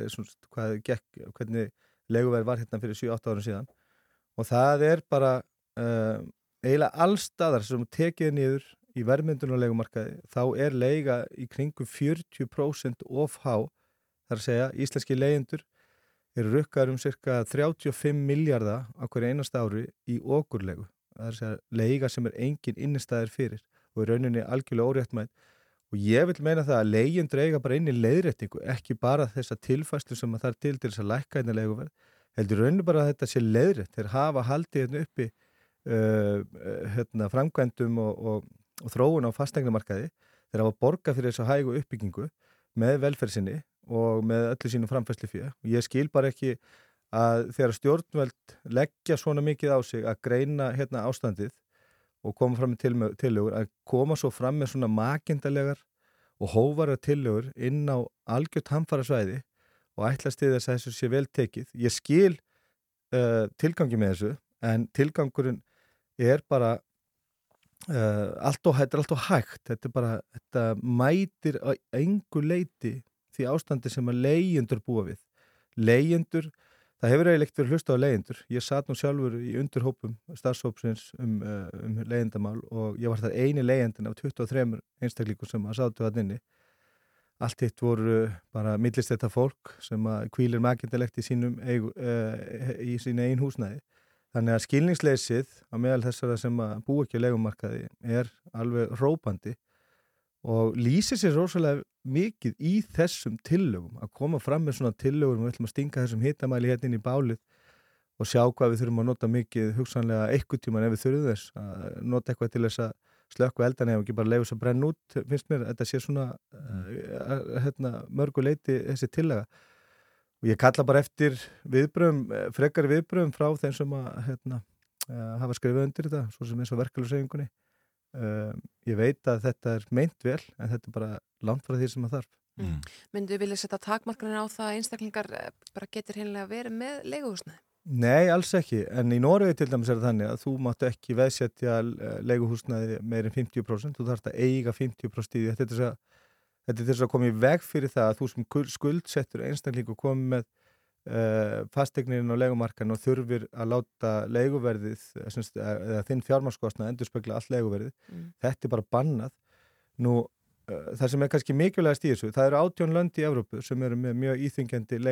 hvað gekk, hvernig leiguverð var hérna fyrir 7-8 árum síðan og það er bara uh, eiginlega allstaðar sem tekiði niður í verðmyndunulegumarkaði þá er leiga í kringum 40% of há þar að segja íslenski leyendur eru rukkaður um cirka 35 miljardar á hverju einasta ári í okurlegu. Það er að segja leiga sem er engin innistæðir fyrir og er rauninni algjörlega óréttmætt og ég vil meina það að leigjum dreiga bara inn í leiðréttingu, ekki bara þessa tilfæslu sem að það er til til þess að lækka einnig leiguverð, heldur rauninni bara að þetta sé leiðrétt, þeir hafa haldið hérna uppi uh, hérna, framkvæmdum og, og, og þróun á fastegnumarkaði, þeir hafa borgað fyrir þess að hægu uppbyggingu með velferðsinni og með öllu sínum framfæslu fyrir og ég skil bara ekki að þegar stjórnveld leggja svona mikið á sig að greina hérna ástandið og koma fram með tillögur að koma svo fram með svona makindalegar og hóvara tillögur inn á algjört hamfara svæði og ætlast í þess að þessu sé vel tekið. Ég skil uh, tilgangi með þessu en tilgangurinn er bara uh, allt og hægt, allt og hægt. Þetta bara, þetta mætir á engu leiti því ástandi sem að leyendur búa við. Leyendur Það hefur eiginlegt verið hlusta á leyendur. Ég satt nú sjálfur í undirhópum starfsópsins um, uh, um leyendamál og ég var þar eini leyendin af 23 einstaklíkur sem að sátu að nynni. Allt hitt voru bara millist þetta fólk sem að kvílir makindalegt í uh, í sína einn húsnæði. Þannig að skilningsleysið á meðal þessara sem að bú ekki á legumarkaði er alveg rópandi og lýsir sér rosalega mikið í þessum tillögum að koma fram með svona tillögum við ætlum að stinga þessum hitamæli hérna inn í bálið og sjá hvað við þurfum að nota mikið hugsanlega eitthvað tíman ef við þurfum þess að nota eitthvað til þess að slökku eldan eða ekki bara leiðis að brenna út finnst mér, þetta sé svona uh, hérna, mörguleiti þessi tillega og ég kalla bara eftir viðbröðum, frekar viðbröðum frá þeim sem að hérna, uh, hafa skrifið undir þetta, svo sem eins og verkeflusefingunni Um, ég veit að þetta er meint vel en þetta er bara langt frá því sem það þarf. Mm. Myndu við vilja setja takmarkanir á það að einstaklingar bara getur hinnlega verið með leiguhúsnaði? Nei, alls ekki, en í Noregi til dæmis er þannig að þú máttu ekki veðsetja leiguhúsnaði meirinn 50% þú þarfst að eiga 50% í þetta er þess að, að koma í veg fyrir það að þú sem skuldsettur einstaklingu komið með uh, fastegnirinn á legumarkan og þurfir að láta leguverðið eða þinn fjármarskostna endur spekla all leguverðið, mm. þetta er bara bannað. Nú uh, það sem er kannski mikilvægast í þessu, það eru átjón löndi í Evrópu sem eru með mjög íþingjandi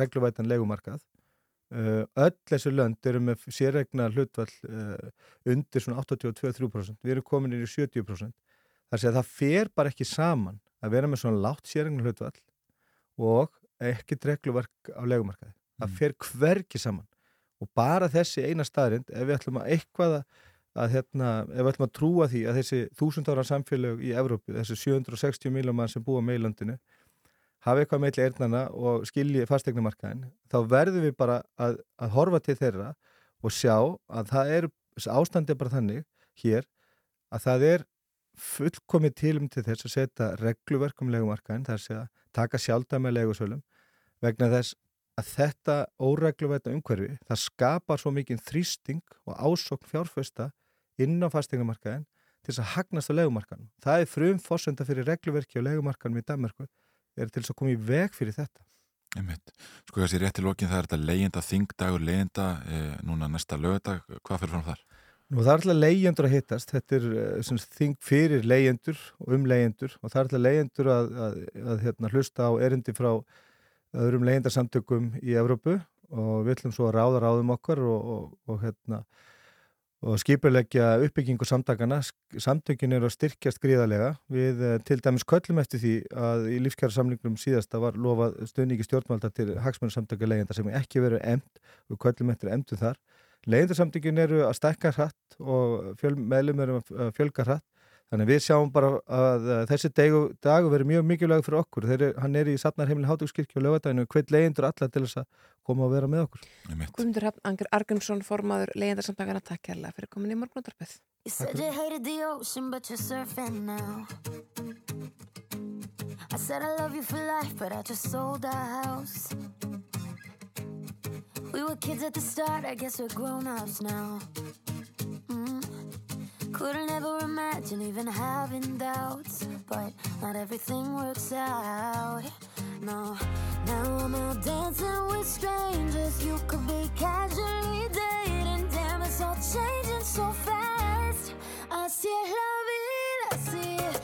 regluvætan legumarkað Uh, öll þessu lönd eru með sérregna hlutvall uh, undir svona 82-3% við erum komin inn í 70% þar sé að það fer bara ekki saman að vera með svona látt sérregna hlutvall og ekkert regluverk á legumarkaði. Það mm. fer hverki saman og bara þessi eina staðrind, ef við ætlum að eitthvað að, hérna, ef við ætlum að trúa því að þessi þúsundára samfélag í Evrópu, þessi 760 miljónum mann sem búa með í landinu, hafa eitthvað meðli eirnana og skilji fastegnumarkaðin, þá verðum við bara að, að horfa til þeirra og sjá að það er, ástandi bara þannig hér, að það er fullkomið tilum til þess að setja regluverk um legumarkaðin, það er að segja taka sjálfdæmi með legusölum vegna þess að þetta óregluvæta umhverfi, það skapar svo mikið þrýsting og ásokn fjárfesta inn á fastegnumarkaðin til þess að hagnast á legumarkanum. Það er frum fórsönda fyrir regluverki á legumarkanum í Danmarku er til þess að koma í veg fyrir þetta. Einmitt. Sko þessi rétti lókin það er þetta leyenda þingdagur, leyenda e, núna næsta lögadag, hvað fyrir fram þar? Nú það er alltaf leyendur að hittast, þetta er e, þing fyrir leyendur og um leyendur og það er alltaf leyendur að, að, að, hérna, hlusta á erindi frá öðrum leyendarsamtökum í Evrópu og við ætlum svo að ráða ráðum okkar og, og, og, hérna, og skipulegja uppbyggingu samtakana. Samtökin eru að styrkjast gríðarlega. Við eh, til dæmis köllum eftir því að í lífskjara samlingnum síðasta var lofað stöðningi stjórnvalda til hagsmjörnsamtöku leyendar sem ekki verið emnd og köllum eftir emdu þar. Leyendarsamtökin eru að stekka hratt og fjöl, meðlum eru að fjölga hratt Þannig við sjáum bara að þessi dagu, dagu verið mjög mikilvæg fyrir okkur. Er, hann er í Safnarheimli Háttugskirkju og lögadaginu og hveit leyendur allar til þess að koma og vera með okkur. Guðmundur Anger Argrímsson, formaður leyendarsamtakana, takk kærlega fyrir komin í morgunundarpið. I said I love you for life but I just sold our house We were kids at the start, I guess we're grown-ups now mm. Couldn't ever imagine even having doubts, but not everything works out. No, now I'm out dancing with strangers. You could be casually dating, damn, it's all changing so fast. I see love it, I see it,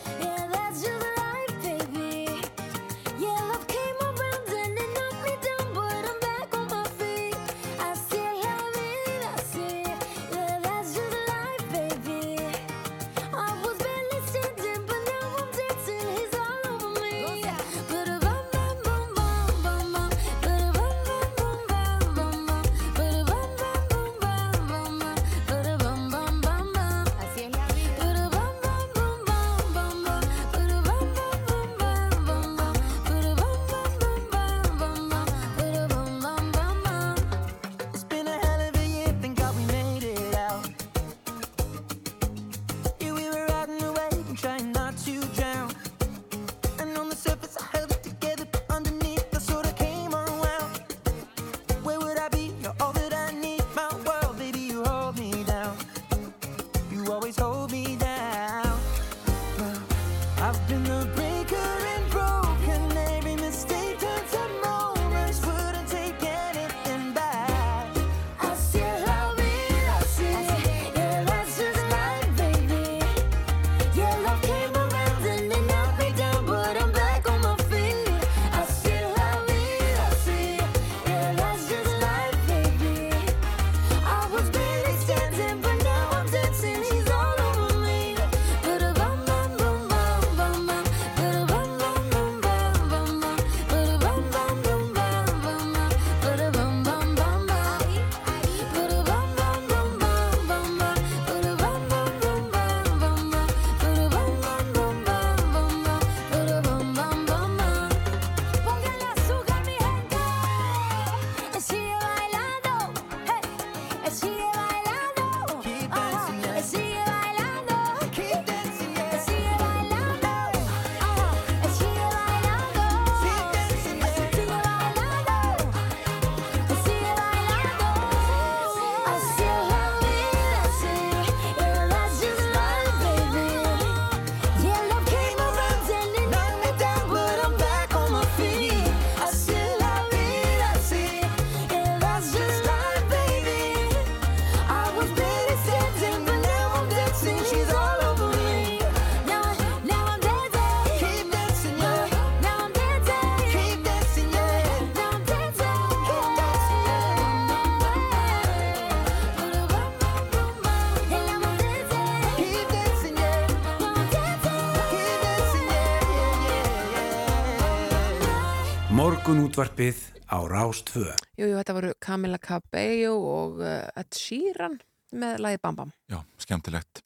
útvarpið á Rástvö. Jú, jú, þetta voru Camila Cabello og uh, Ed Sheeran með lagi Bam Bam. Já, skemmtilegt.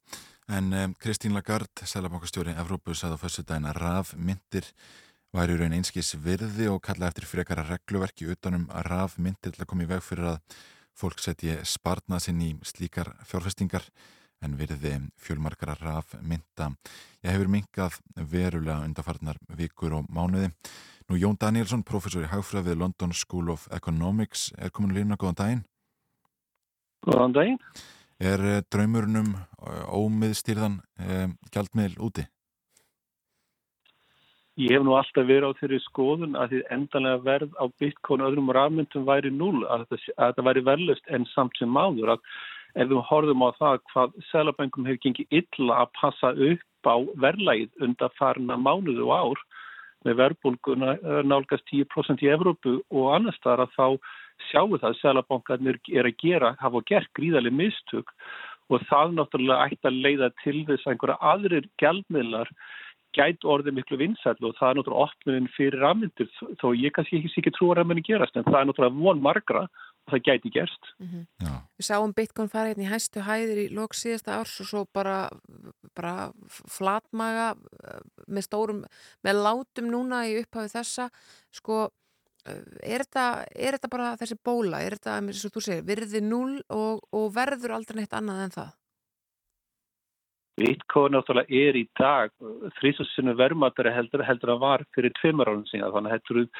En um, Kristín Lagarde, selabankastjóri Evrópu, sagði á fyrstu daginn að rafmyndir væri í raun einskis virði og kalla eftir frekara regluverki utanum að rafmyndir til að koma í veg fyrir að fólk setji sparnað sinn í slíkar fjárfestingar en virði fjölmarkara rafmynda. Ég hefur minkað verulega undarfarnar vikur og mánuði. Nú Jón Danielsson, professor í hagfræð við London School of Economics, er komin að lína góðan daginn. Góðan daginn. Er eh, draumurnum ómiðstýrðan eh, gjaldmiðl úti? Ég hef nú alltaf verið á þeirri skoðun að því endanlega verð á bitcoin og öðrum rafmyndum væri núl, að þetta, að þetta væri verðlust en samt sem máður að ef við horfum á það hvað selabengum hefur gengið illa að passa upp á verðlægið undan farna mánuðu og ár með verðbólguna nálgast 10% í Evrópu og annars þar að þá sjáu það að selabankarnir er að gera, hafa gert gríðarlega mistök og það náttúrulega ætti að leiða til þess að einhverja aðrir gjaldmiðlar gæti orðið miklu vinsætlu og það er náttúrulega opnunin fyrir rafmyndir þó ég kannski ekki sikið trú að rafmyndir gerast en það er náttúrulega von margra það gæti gerst. Mm -hmm. Við sáum Bitcoin fara hérna í hæstu hæðir í lóks síðasta árs og svo bara, bara flatmaga með stórum, með látum núna í upphafi þessa sko er þetta, er þetta bara þessi bóla, er þetta, eins og þú segir, virði null og, og verður aldrei neitt annað en það? Bitcoin náttúrulega er í dag þrísasinu verðmatari heldur, heldur að var fyrir tveimur árum síðan þannig að þetta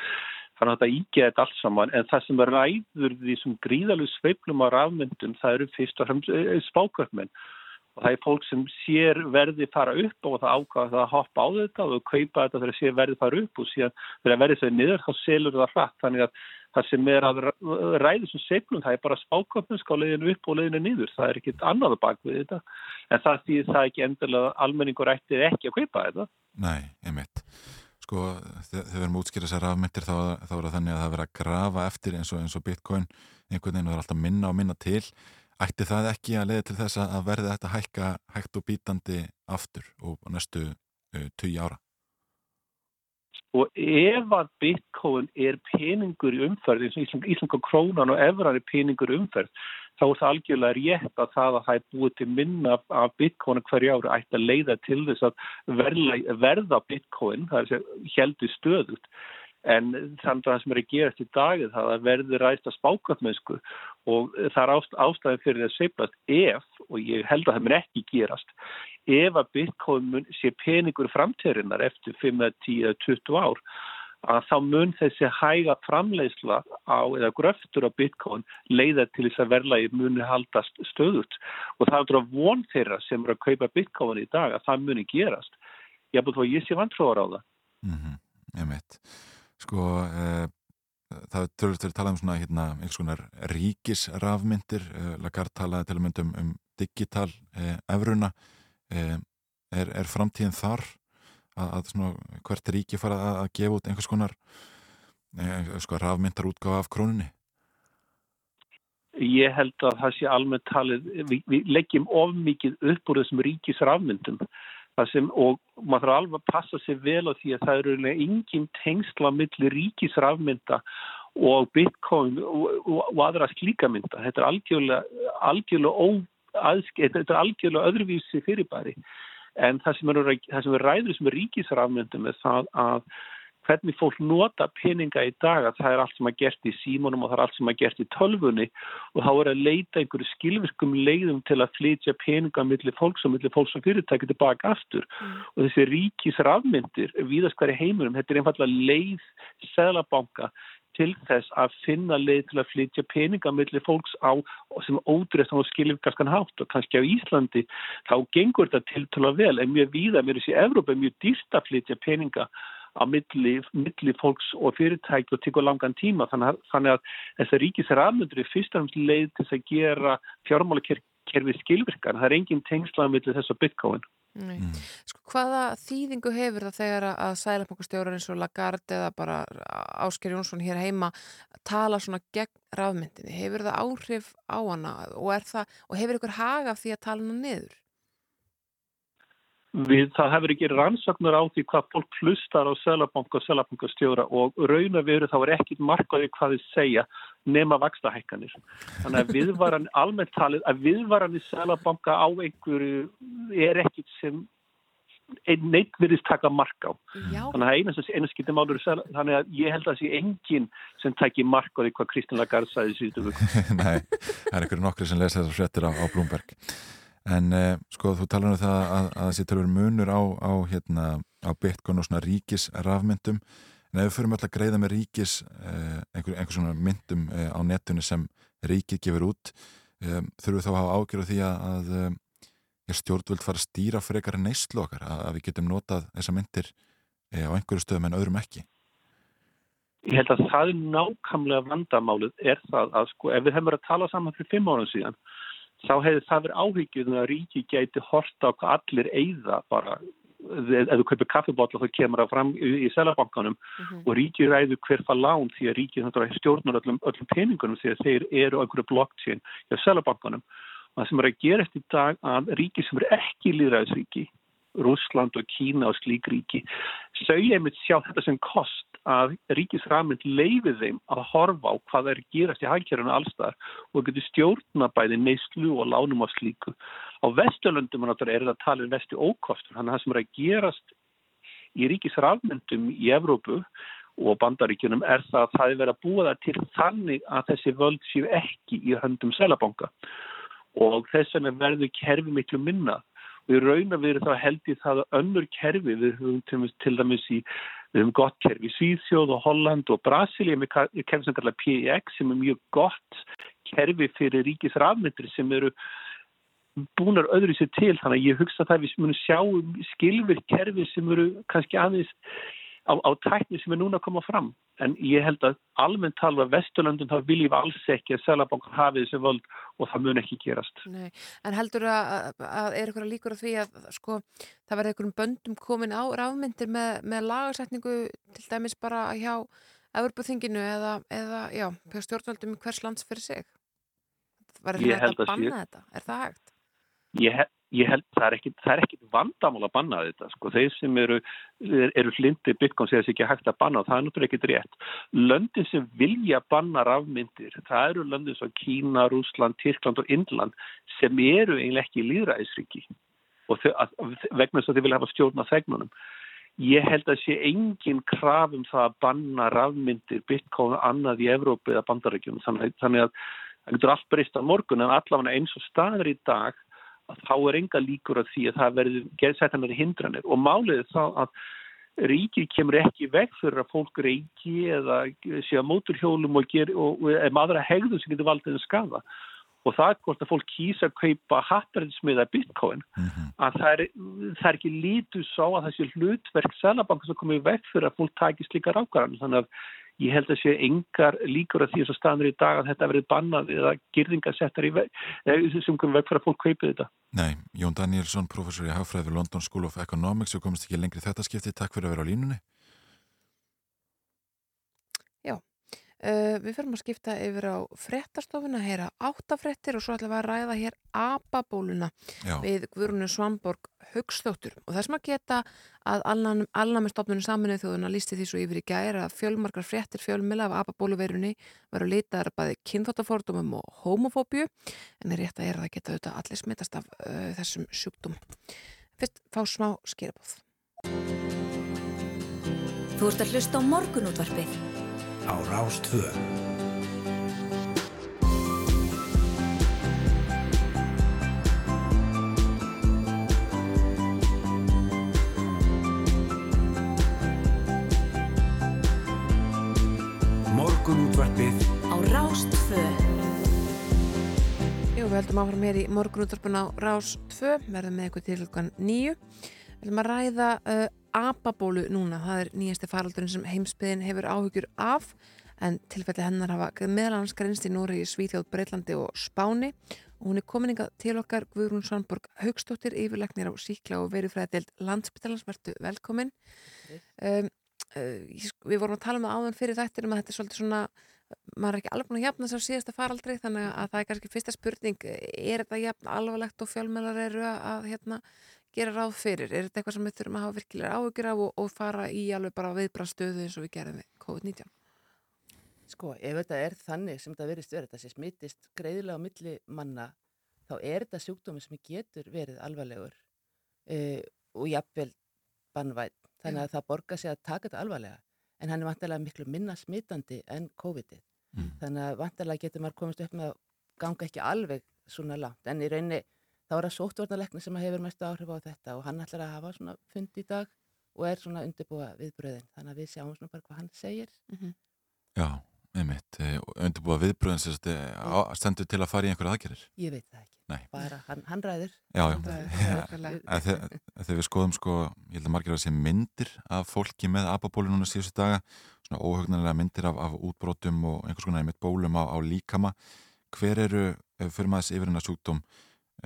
þetta ígæði þetta allt saman en það sem ræður því sem gríðalegu sveiplum á rafmyndum það eru fyrst og fremst spákvöfmenn og það er fólk sem sér verði fara upp og það ákvaða það að hoppa á þetta og kaupa þetta þegar sér verði fara upp og síðan þegar verði þau niður þá selur það hratt. Þannig að það sem er að ræði sem seglum það er bara spáköpnsk á leiðinu upp og leiðinu niður. Það er ekkit annað bak við þetta. En það þýðir það ekki endilega almenningur ættir ekki að kaupa þetta. Nei, einmitt sko þegar við erum útskýrað sér rafmyndir þá, þá er það þannig að það verður að grafa eftir eins og, eins og bitcoin einhvern veginn og það er alltaf minna og minna til. Ætti það ekki að leiða til þess að verði þetta hækka hægt og bítandi aftur og næstu uh, 20 ára? Og ef að bitcoin er peningur í umferð eins og Íslandska krónan og efrar er peningur í umferð þá er það algjörlega rétt að það að það er búið til minna af bitcoin hverju ári ætti að leiða til þess að verða, verða bitcoin, það er heldur stöðut en samt að það sem er að gerast í dagið það að verði ræst að spákvæmmennsku og það er ást, ástæðin fyrir að seiflast ef, og ég held að það mun ekki gerast, ef að bitcoin sé peningur framtærinnar eftir 5, 10, 20 ár að þá mun þessi hæga framleiðsla á eða gröftur á bitcoin leiða til þess að verðlagi muni haldast stöðut og það er að von þeirra sem eru að kaupa bitcoin í dag að það muni gerast. Ég búið þá að ég sé vantróðar á það. Mm -hmm. Ég veit sko eh, það törfust verið talað um svona hérna, einhvers konar ríkisrafmyndir eh, Lagarde talaði til að mynda um, um digital eh, efruna eh, er, er framtíðin þar að, að hvert ríki fara að, gefa út einhvers konar eh, sko, rafmyndar útgáfa af krónunni? Ég held að það sé almennt talið, við, við leggjum of mikið upp úr þessum ríkisrafmyndum. Sem, og maður þarf alveg að passa sér vel á því að það eru engin tengsla millir ríkisrafmynda og bitcoin og, og, og aðra slíkamynda. Þetta er algjörlega, algjörlega, ó, aðske, þetta er algjörlega öðruvísi fyrirbæri en það sem, er, það sem er ræður sem er ríkisrafmyndum er það að hvernig fólk nota peninga í dag að það er allt sem að gert í símónum og það er allt sem að gert í tölfunni og þá er að leita einhverju skilvirkum leiðum til að flytja peninga millir fólks og millir fólks og fyrirtæki tilbaka aftur mm. og þessi ríkis rafmyndir viðast hverju heimurum, þetta er einfallega leið seglabanka til þess að finna leið til að flytja peninga millir fólks á sem ódreist á skilvirkaskan hátt. Og kannski á Íslandi þá gengur þetta til tala vel. En mjög víða, mér er þessi Evrópa mjög dýrt að flytja peninga á milli, milli fólks og fyrirtæki og tekur langan tíma. Þannig að, þannig að þessar afmyndur er fyrst og fremst leið til að gera fjármálakerfi skilvirkan það er engin tengslaða milli þess að bitcoin mm. Sko hvaða þýðingu hefur það þegar að sælabankastjórar eins og Lagarde eða bara Ásker Jónsson hér heima tala svona gegn rafmyndinni, hefur það áhrif á hana og, það, og hefur ykkur haga því að tala hana niður? Við, það hefur ekki rannsóknur á því hvað fólk hlustar á selabanka og selabankastjóra og raun og veru þá er ekkit markaði hvað þið segja nema vakstahækkanir. Þannig að viðvaran almennt talið að viðvaran í selabanka á einhverju er ekkit sem neitt virðist taka mark á. Já, Þannig að einu, einu skipti málur þannig að ég held að það sé enginn sem tæki mark á því hvað sagði síðustu viku. Nei, það er einhverju nokkri sem lesa þessar fréttir á, á Bloomberg en eh, sko þú talar um það að, að þessi tölur munur á, á, hérna, á Bitcoin og svona ríkis rafmyndum en ef við förum alltaf að greiða með ríkis eh, einhver, einhver svona myndum eh, á netunni sem ríkið gefur út eh, þurfum við þá að hafa ágjör á því að, að eh, stjórnvöld fara að stýra frekar en neyslu okkar, að, að við getum notað þessa myndir eh, á einhverju stöðum en öðrum ekki? Ég held að það er nákvæmlega vandamálið er það að sko ef við hefum verið að tala saman fyrir fimm árum síðan þá hefði það verið áhyggjum að ríki gæti horta á hvað allir eigða bara. Ef þú kaupir kaffibotla þá kemur það fram í, í selabankanum og ríki ræður hver fá lán því að ríki stjórnar öllum, öllum peningunum því að þeir eru á einhverju blockchain hjá selabankanum og það sem er að gerast í dag að ríki sem eru ekki líðræðisríki Rússland og Kína og slík ríki þau einmitt sjá þetta sem kost að ríkisramund leifið þeim að horfa á hvað er gerast í hagkjörinu allstaðar og getur stjórna bæði neyslu og lánum á slíku. Á Vesturlöndum er þetta að tala um vestu ókostur, þannig að það sem er að gerast í ríkisramundum í Evrópu og bandaríkjunum er það að það er verið að búa það til þannig að þessi völd séu ekki í höndum selabanka og þess vegna verður kerfi miklu minna og í raun að veru þá held ég það að önnur kerfi við höfum til dæmis í við höfum gott kerfi í Svíðsjóð og Holland og Brasilíu með kerfi sem kallar PEX sem er mjög gott kerfi fyrir ríkisrafmyndir sem eru búnar öðru sér til. Þannig að ég hugsa það að við munum sjá skilfir kerfi sem eru kannski aðeins á, á tækni sem er núna að koma fram en ég held að almennt tala að Vesturlandun þá viljum alls ekki að Sælabank hafi þessi völd og það mun ekki gerast Nei, en heldur að, að er ykkur að líkur á því að sko, það verði ykkurum böndum komin á rafmyndir með, með lagasetningu til dæmis bara hjá Evropaþinginu eða, eða já, stjórnvöldum hvers lands fyrir sig verður þetta að banna sé... þetta? Er það hægt? Ég, ég held það er ekkit, það er ekkit vandamál að banna þetta sko. þeir sem eru, eru hlindi Bitcoin segja sér ekki hægt að banna og það er náttúrulega ekkit rétt. Löndin sem vilja banna rafmyndir, það eru löndin svo Kína, Rúsland, Tyrkland og Indland sem eru eiginlega ekki líðræðisriki og þau, að, vegna þess að þau vilja hafa stjórn á þegnunum. Ég held að sé engin kraf um það að banna rafmyndir, og annað í Evrópu eða bandarækjum þannig, þannig að það getur allt breyst á morgun en allavega eins og staður í dag þá er enga líkur að því að það verður gerðsætt hann er hindranir og málið er þá að ríkið kemur ekki veg fyrir að fólk reiki eða sé að móturhjólum og, ger, og, og eða aðra hegðum sem getur valdið að skafa og það er hvort að fólk kýsa að kaupa hattarins-miða bitcoin mm -hmm. að það er, það er ekki lítu svo að þessi hlutverk selabank sem komið veg fyrir að fólk takir slíkar ákvarðan þannig að ég held að sé engar líkur að því að staðnir í dag að þetta verið bannað eða girðingasettar í veg sem komið veg fyrir að fólk kaupið þetta. Nei, Jón Danielsson, professor í Hagfræði við London School of Economics og komist ekki lengri þetta skipti. Takk fyrir að vera á línunni. Já, uh, við fyrir að skipta yfir á frettastofuna, heyra áttafrettir og svo ætlum við að ræða hér apabóluna Já. við Guðrunu Svamborg Haugstóttur og það sem að geta að alnamestofnunum saminuð þjóðuna lísti því svo yfir í gæri að fjölmarkar frettir fjölmila af apabóluveirunni veru litaðar bæði kynþóttafordumum og homofóbju en er rétt að er að það geta auðvitað allir smittast af uh, þessum sjúkdum. Fyrst fá smá skýrabóð. Þú ert að hlusta á morgunútvarpið á Rástvö Morgunútvarpið. Á Rástvö Jú, við heldum áfram hér í morgunútvarpin á Rástvö verðum með eitthvað til hlukan nýju Við heldum að ræða uh, apabólu núna, það er nýjasti faraldurinn sem heimsbyðin hefur áhugjur af en tilfelli hennar hafa meðalans grenst í Nóri, Svíþjóð, Breitlandi og Spáni. Og hún er kominninga til okkar Guðrún Svanborg Haugstóttir yfirleiknir á síkla og verifræðild landsbytalans, verðtu velkomin. Um, uh, Við vorum að tala um það áðan fyrir þættinum að þetta er svolítið svona maður er ekki alveg búin að jafna þessar síðasta faraldri þannig að það er kannski fyrsta spurning er þetta jafn alvarlegt og fjölmjölar eru að hérna gera ráð fyrir? Er þetta eitthvað sem við þurfum að hafa virkilega áhyggjur af og, og fara í alveg bara viðbrastöðu eins og við gerðum við COVID-19? Sko, ef þetta er þannig sem þetta verist verið, þetta sé smittist greiðilega á milli manna, þá er þetta sjúkdómi sem getur verið alvarlegur uh, og jafnvel bannvætt. Þannig að það borgar sig að taka þetta alvarlega. En hann er vantilega miklu minna smittandi en COVID-ið. Mm. Þannig að vantilega getur maður komist upp með að ganga ekki alveg svona langt. En í rauninni þá er það sóttvarnalekni sem hefur mestu áhrif á þetta og hann ætlar að hafa svona fund í dag og er svona undirbúa viðbröðin. Þannig að við sjáum svona bara hvað hann segir. Já, einmitt. eh, Undirbúa viðbröðin sem sagt, eh, stendur til að fara í einhverja aðgerir. Ég veit það ekki. Nei. Bara hann, hann ræður. Já, já. Þegar við skoðum sko, ég held að margir að sé myndir af fólki með apabólu núna síðustu daga, svona óhugnanlega myndir af, af útbrotum og einhvers konar einmitt bólum á, á líkama. Hver eru, ef við fyrir maður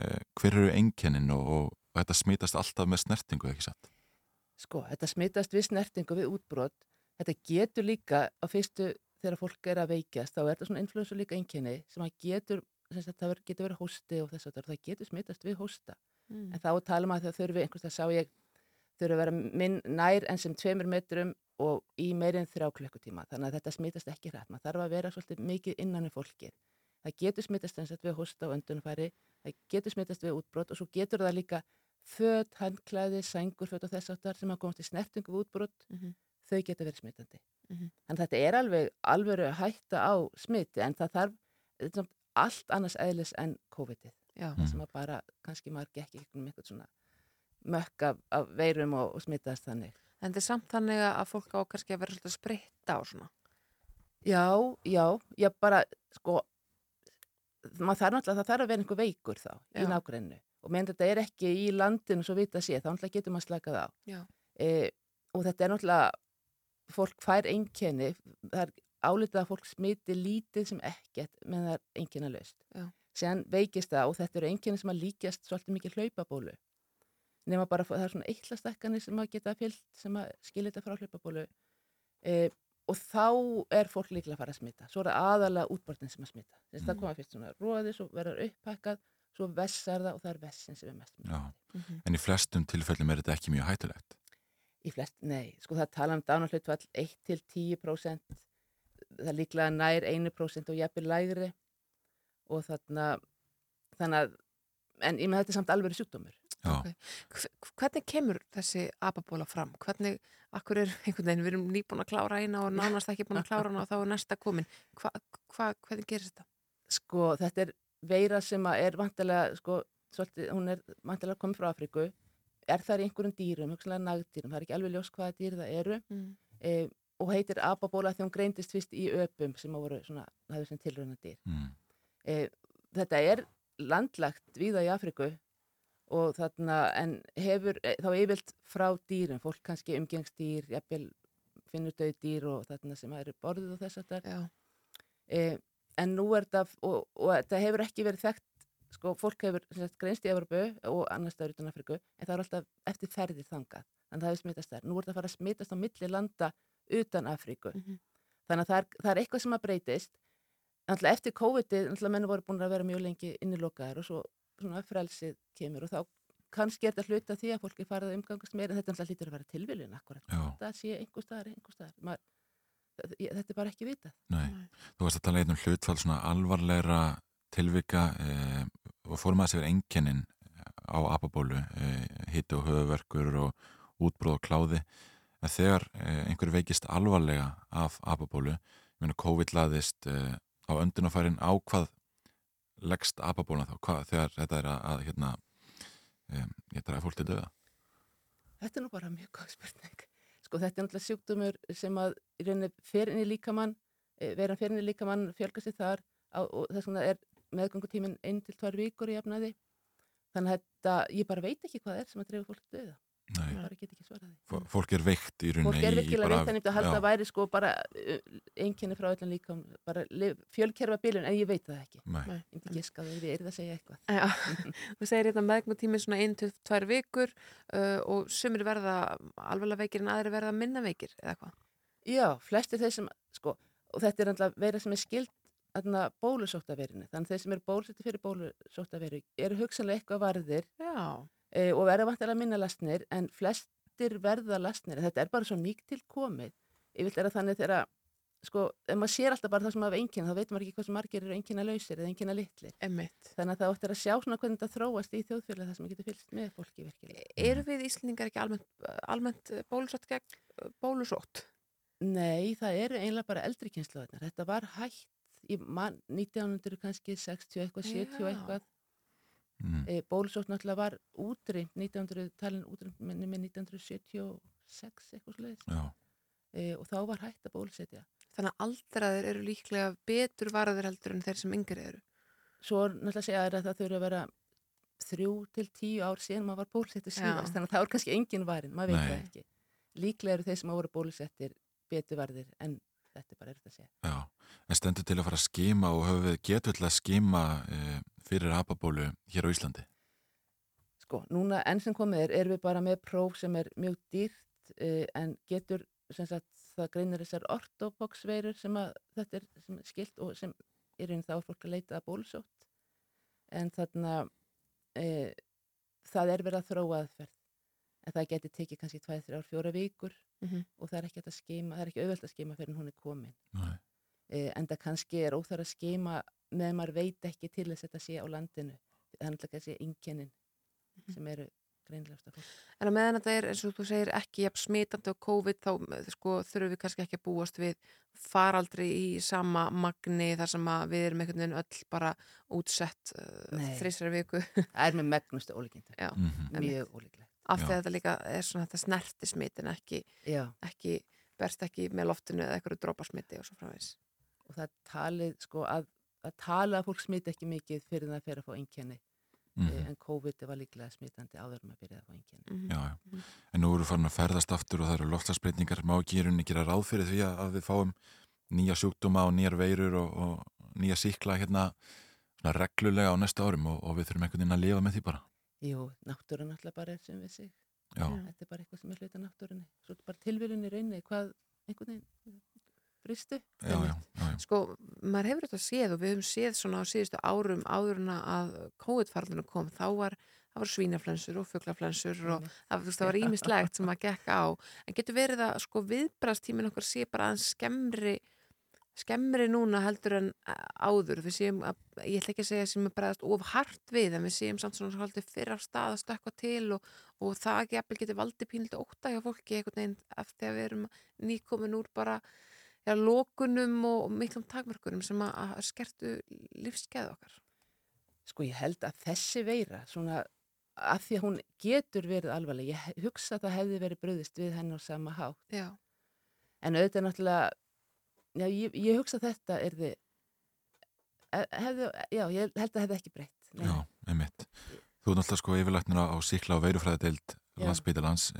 eh, hver eru einkennin og, og, og þetta smitast alltaf með snertingu, ekki satt? Sko, þetta smitast við snertingu við útbrot. Þetta getur líka á fyrstu þegar fólk er að veikjast, þá er þetta svona influensu líka einkenni sem að getur, sem sagt, það getur verið hósti og þess að það getur smitast við hósta. Mm. En þá talum að það þurfi, einhvers það sá ég, þurfi að vera minn nær en sem tveimur metrum og í meirinn þrjá klukkutíma. Þannig að þetta smitast ekki hrætt. Maður þarf að vera svolítið mikið innan við fólkið. Það getur smitast eins og við hósta og öndunfæri, það getur smitast við útbrot og svo getur það líka föt, handklæði, sængur, föt og þess áttar sem að komast í snertingu við útbrot, Mhm. þau geta verið smitandi. Mhm. Þannig að þetta er alveg alveg hætta á smiti en það þarf samt allt annars eðlis en COVID-ið. Sem að bara, kannski gekk ekki einhvern svona mökk af, af veirum og, og smitaðast þannig. En þetta er samt þannig að fólk á kannski að vera svolítið að spritta og svona. Já, já, já bara, sko, maður þarf náttúrulega, það þarf að vera einhver veikur þá í Já. nágrennu og meðan þetta er ekki í landinu svo vita sé, þá náttúrulega getur maður slakað á. E, og þetta er náttúrulega, fólk fær einkenni, það er álitað að fólk smiti lítið sem ekkert með það er einkenna. Já. Sér veikist það og þetta eru einkenni sem að líkjast svolítið mikið hlaupabólu. Nefna bara, það er svona eitlastekkanir sem að geta fyllt sem að skilja þetta frá hlaupabólu. E, og þá er fólk líklega að fara að smita. Svo er það aðalega útbortin sem að smita. Þess að það Mm. koma fyrst svona róði, svo verður upphækkað, svo vessar það og það er vessin sem er mest Já. Mhm. En í flestum tilfellum er þetta ekki mjög hættulegt. Í flest, nei, sko það tala um dánarhlutfall 1-10%, það er líklega nær 1% og jafnir lægri og þarna, þannig að, en ég með þetta er samt alveg sjúkdómur. Já. Ok. Hve- Hvernig kemur þessi apabóla fram? Hvernig, akkur er einhvern veginn, við erum nýbúin að klára eina og nánast ekki búin að klára hana og þá er næsta komin. Hva, hva, hvernig gerist þetta? Sko þetta er veira sem að er vantilega, sko, svolítið, hún er vantilega komið frá Afríku, er það í einhverjum dýrum, hugsanlega nagdýrum, það er ekki alveg ljós hvaða dýr það eru Mm. e, og heitir apabóla því hún greindist fyrst í öpum sem að voru svona, það hefur sem tilrauna dýr. Mm. e, þetta er landlagt víða í Afriku og þarna en hefur e, þá yfirlt frá dýrum, fólk kannski umgengstýr, jafnvel finnur döð dýr og þarna sem eru borðið og þess að Já. e, en nú er þetta og, og þetta hefur ekki verið þekkt sko, fólk hefur sagt, greinst í Evropu og annars staður utan Afriku, en það er alltaf eftir ferðir þangað, þannig að það hefur smitast þar nú er þetta að fara að smitast á milli landa utan Afriku, Mhm. þannig að það er, það er eitthvað sem að breytist Náttúrulega eftir COVID-ið, náttúrulega menn voru búin að vera mjög lengi innilokaðar og svo svona frelsið kemur og þá kannski er þetta hluta því að fólki farið að umgangast meira en þetta náttúrulega lítur að vera tilviljun akkurat. Já. Það sé einhver staðar, einhver staðar. Maður, þetta er bara ekki vitað. Nei. Þú varst að tala einn um hlutfall svona alvarlegra tilvika eh, og fórum að sér enginnin á apabólu, eh, hitti og höfuverkur og útbróð og kláði að þegar eh, einhver veikist alvarlega af apabólu, ég meina COVID laðist eh, á öndunafærin á hvað leggst apabóla þá, hvað, þegar þetta er að, að hérna, eh, ég dræði fólk til döða. Þetta er nú bara mjög góð spurning. Sko þetta er náttúrulega sjúkdómur sem að í rauninni fer inn í líkamann, eh, vera fer inn í líkamann, fjölga sér þar á, og þess vegna er meðgöngutíminn einn til tvær vikur í efnaði. Þannig að þetta, ég bara veit ekki hvað er sem að drefa fólk til döða. Nei. Fólk er veikt í rauninni. Fólk er virkilega bara- veikt myndi að halda að væri sko bara einkenni frá öllum líkam, bara fjölkerfa biljun, en ég veit það ekki. Nei. Ég myndi ekki skaða við erum að segja eitthvað. Já, þú segir hérna meðgöngutíminn svona 1-2 vikur uh, og sumir verða alveg veikir en aðri verða minna veikir eða hvað? Já, flestir þeir sem, sko, og þetta er alltaf vera sem er skild þarna bólusóttaverinu, þannig þeir sem eru bólusetti fyrir bólusóttaveru eru hugsanlega eitthvað varðir Já. E, og verða vantilega minna lastnir en flestir verða lastnir en þetta er bara svo nýgt til komið yfirlega er það þannig þegar sko, ef maður sér alltaf bara það sem hafa einnkynna þá veit maður ekki hvað sem margir eru einnkynna lausir eða einnkynna litlir Einmitt. þannig að það óttir að sjá svona hvernig þetta þróast í þjóðfélag þar sem getur fylgst með fólki virkilega Eru við Íslendingar ekki almennt, almennt bólusótt gegn bólusótt? Nei, það eru einlega bara eldri kynsluðarnar. Þetta var hægt í man, 1900 kannski 60 eitthvað, 70 Já. eitthvað. Mm. E, bólusótt náttúrulega var útrýmt 1900, talin útrýmt með, með 1976 eitthvað sluðis. Já. E, og þá var hægt að bólusetja. Þannig að aldraðir eru líklega betur varaðir heldur en þeir sem yngri eru. Svo er náttúrulega að segja þér að það þurfa að vera þrjú til tíu ár síðan maður var bólusettur síðast. Þannig að það er kannski engin varin, maður veit Nei. það ekki. Líklega eru þeir sem voru bólusettir betur varðir en þetta er bara erfitt að segja. Já, en stendur til að fara að skima og höfum við getur til að skima e, fyrir apabólu hér á Íslandi? Sko, núna enn sem komið er, erum við bara með próf sem er mjög dýrt uh, en getur, sem sagt, það greinir þessar ortopoxveirur sem að þetta er sem er skilt og sem er einn þá er fólk að leita að bólusótt en þarna uh, það er verið að þróa aðferð en það geti tekið kannski 2-3 ár, 4 vikur Mhm. og það er ekki hægt að skima, það er ekki auðvelt að skima fyrir hún er komin Nei. uh, en það kannski er óþar að skima með maður veit ekki til þess að þetta sé á landinu það er náttúrulega kannski einkennin sem eru greinlegast að fólk. En að meðan þetta er, eins og þú segir, ekki jafn smitandi á COVID, þá sko, þurfum við kannski ekki að búast við faraldri í sama magni þar sem að við erum einhvern veginn öll bara útsett uh, Nei. þrísra viku. Það er með megnustu ólíkindu. Já, Mhm. Mjög ólíklegt. af því að þetta líka er svona þetta snerti smitin, ekki, Já, ekki berst ekki með loftinu eða eitthvað drópasmiti og svo framvegis. og það talið sko að, að tala að fólk smita ekki mikið fyrir það að fyrir að fá einkenni Mm en COVID var líklega smitandi áður en að byrja að fá einkenni. Mm Já, já. En nú eru farin að ferðast aftur og það eru loftslagsbreytingar. Má ekki í rauninni gera ráð fyrir því að við fáum nýja sjúkdóma og nýjar veirur og, og nýja síkla hérna svona reglulega á næsta árum og, og við þurfum einhvern veginn að lifa með því bara. Jú, náttúran alltaf bara er sem við sig. Já, Þetta er bara eitthvað sem er hluta náttúrunni. Svo er þetta bara tilvílunni rauninni hvað einhvern veginn bristu. já, já, já, já. Sko, maður hefur þetta séð og við höfum séð svona á síðustu árum áður en að COVID-farlunum kom, þá var, það var svínaflensur og fuglaflensur og það, það var ímislegt sem að gekk á. En getur verið að sko viðbrastíminn okkur sé bara aðeins skemmri, skemmri núna heldur en áður. Við séum að, ég ætla ekki að segja sem að bregðast of hart við, en við séum samt svona svolítið fyrir af stað að stökkva til og, og það ekki að geti valdið pínlítið hjá fólki einhvern veginn eftir að við erum nýkomin úr bara ja, lókunum og miklum takmörkunum sem að, skertu lífskeið okkar. Sko ég held að þessi veira, svona að því að hún getur verið alvarleg, ég hugsa að það hefði verið bröðist við henni á sama hátt. Já. En auðvitað náttúrulega, já, ég, ég hugsa að þetta er þið, hefði, já, ég held að það hefði ekki breytt. Nei. já, einmitt. Þú náttúrulega sko yfirlæknir á síkla og veirufræðadeild Já. landsbytalans.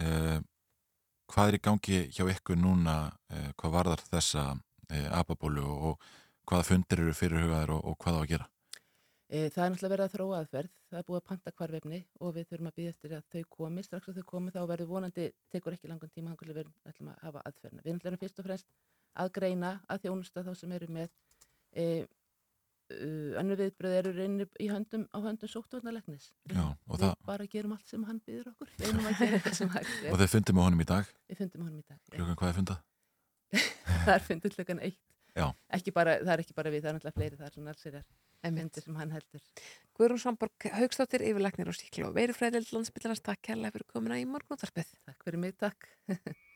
Hvað er í gangi hjá ykkur núna, eh, hvað varðar þessa eh, apabólu og, og hvaða fundir eru fyrirhugaðir og, og hvað á að gera? E, það er náttúrulega verið að þróa aðferð, það er búið að panta hvarvefni og við þurfum að býða eftir að þau komi, strax að þau komi þá verður vonandi, tekur ekki langan tíma, við ætlum að hafa aðferðina. Við ætlum fyrst og fremst að greina að þjónusta þá sem eru með e, uh, önnur viðbröð eru reynir í höndum á höndum sóttvarnalegnis. Já, og Við það- bara gerum allt sem hann býður okkur, reynum að gera það sem hægt Og þeir fundið með honum í dag, Við fundum honum í dag. já. klukkan hvað er fundað? það er fundið klukkan eitt. Já. Ekki bara, það er ekki bara við, það er náttúrulega fleiri, það er svona alls er fundir sem hann heldur. Guðrún Samborg Haugstóttir, yfirlæknir og síkla og veirufræðild landsbyttalans, takk kærlega fyrir komuna í morgunúttarpið. Takk fyrir mig, takk.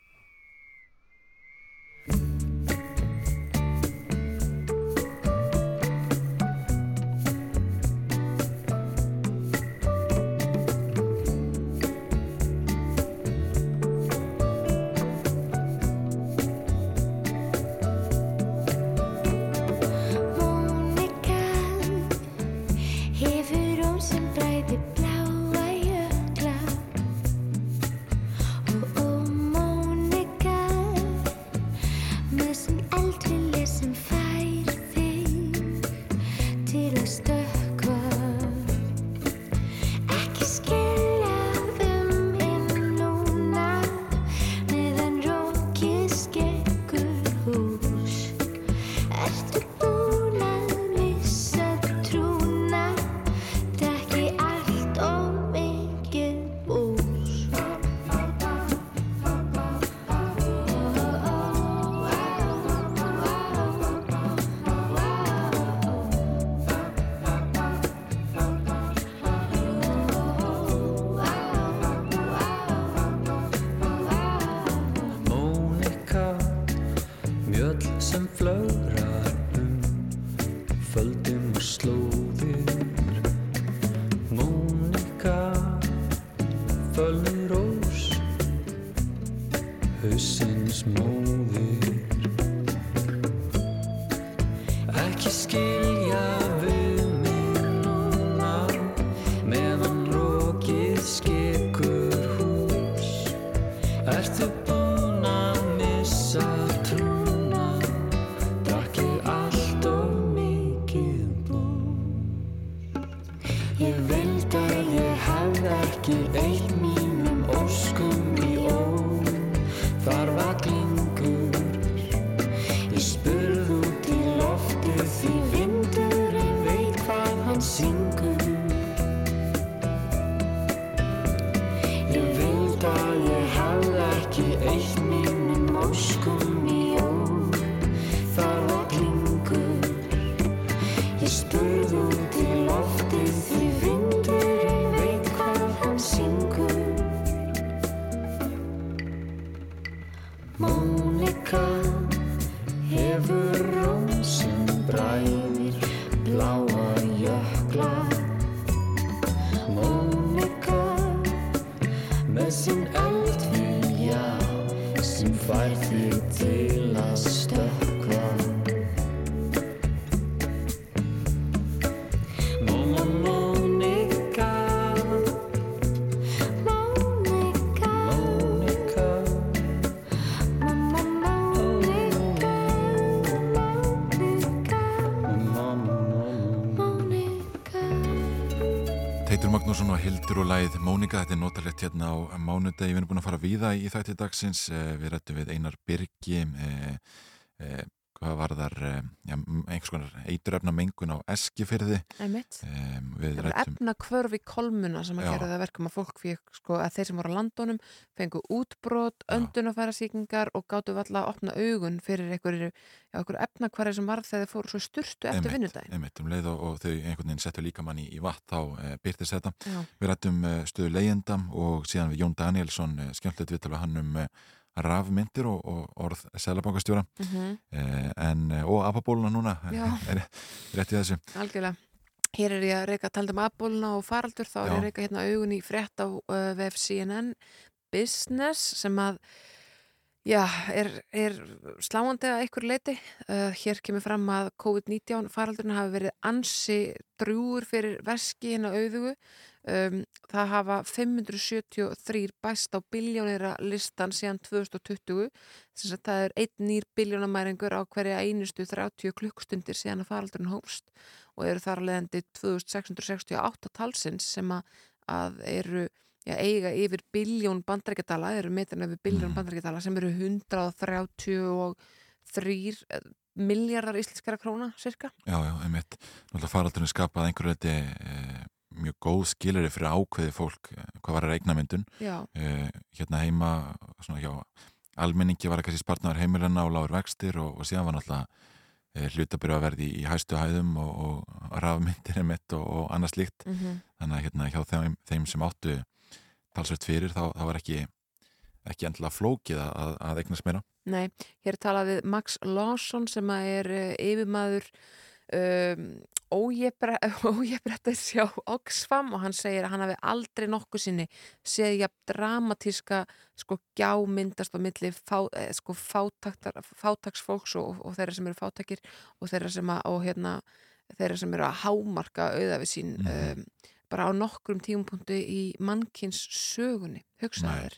Og læð Mónika, þetta er notalegt hérna á mánudegi, við erum búin að fara víða í þætti dagsins, eh, við rættum við Einar Birgi, eh, eh, hvað var þar, eh, ja, einhvers konar eiturefna mengun á Eskifyrði, við Það var efna kvörf í kolmuna sem að gera það verkum að fólk fyrir, sko, að þeir sem voru á landunum fengu útbrot, öndunafæra sýkingar og gáttu valla að opna augun fyrir einhverju, einhverju efnakværi sem varð þegar þeir fóru svo sturtu eftir vinnudaginn. einmitt um leið og, og þau einhvern veginn settu líkamann í, í vatn, þá eh, byrtist þetta. Já. Við rættum eh, stöðu leyenda og síðan við Jón Danielsson, eh, skemmtilegt viðtal við hann um rafmyndir og, og orð selabankastjóra Mhm. eh, en, eh, og apabóluna núna Já. er rétt í þessu. Algjörlega. Hér er ég að reyka taldum aðbóluna og faraldur, þá er ég Já. að reyka hérna augun í frétt á uh, VF CNN Business sem að já, er, er sláandi að einhver leiti. Uh, hér kemur fram að COVID-19 faraldurinn hafi verið ansi drúur fyrir veski hérna auðugu. Um, það hafa 573 bæst á biljónira listan síðan 2020 þess að það er einn nýr biljónamæringur á hverja einustu 30 klukkustundir síðan að faraldurinn hófst og eru þar að leiðandi 2668 talsins sem að, að eru já, eiga yfir biljón bandarækjadala, eru metin yfir biljón bandarækjadala sem eru 133 miljardar íslenskara króna, cirka. Já, já, einmitt. Náttúrulega faraldurinn skapaði einhverju þetta mjög góð skilari fyrir ákveði fólk eh, hvað var að regna myndun. Já. E, hérna heima, svona hjá almenningi var að kannski spartnaður heimilenna og lágur vextir og, og síðan var náttúrulega e, hlutabyrju að verði í, í hæstu hæðum og, og rafmyndir og, og annað slíkt. Mhm. Þannig að hérna hjá þeim, þeim sem áttu talsvert fyrir þá, þá var ekki, ekki endilega flókið að, að eignast meira. Nei, hér talað við Max Lawson sem er uh, yfirmaður um, ójefbrettis hjá Oxfam og hann segir að hann hafi aldrei nokkuð sinni séð jafn dramatíska sko gjá myndast á milli fá, eh, sko fátaktar, fátaksfólks og, og þeirra sem eru fátakir og þeirra sem, að, og, hérna, þeirra sem eru að hámarka auðafi sín Mhm. um, bara á nokkrum tímupunktu í mannkins sögunni, hugsaður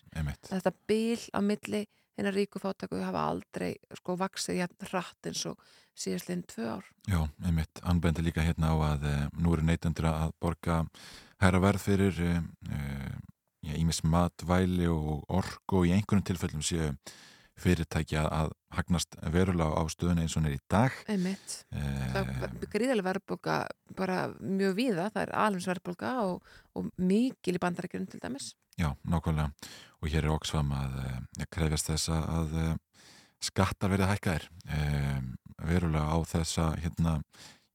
þetta bil á milli hennar ríku fátaku hafa aldrei sko vaksið jafn hratt eins og síðastliðin tvö ár. Já, einmitt, hann bendi líka hérna á að e, nú eru neytundur að borga hæra verð fyrir e, e, ímis matvæli og orku og í einhvern tilfellum séu fyrirtækja að hagnast verulega á stöðunni eins og í dag. Einmitt. Það er gríðarlega verðbólga bara mjög víða, það er alveg verðbólga og, og mikil í bandarækjunum til dæmis. Já, nákvæmlega. Og hér er Oxfam að krefjast þess að, að skattar verið hækkaðir e, verulega á þessa hérna,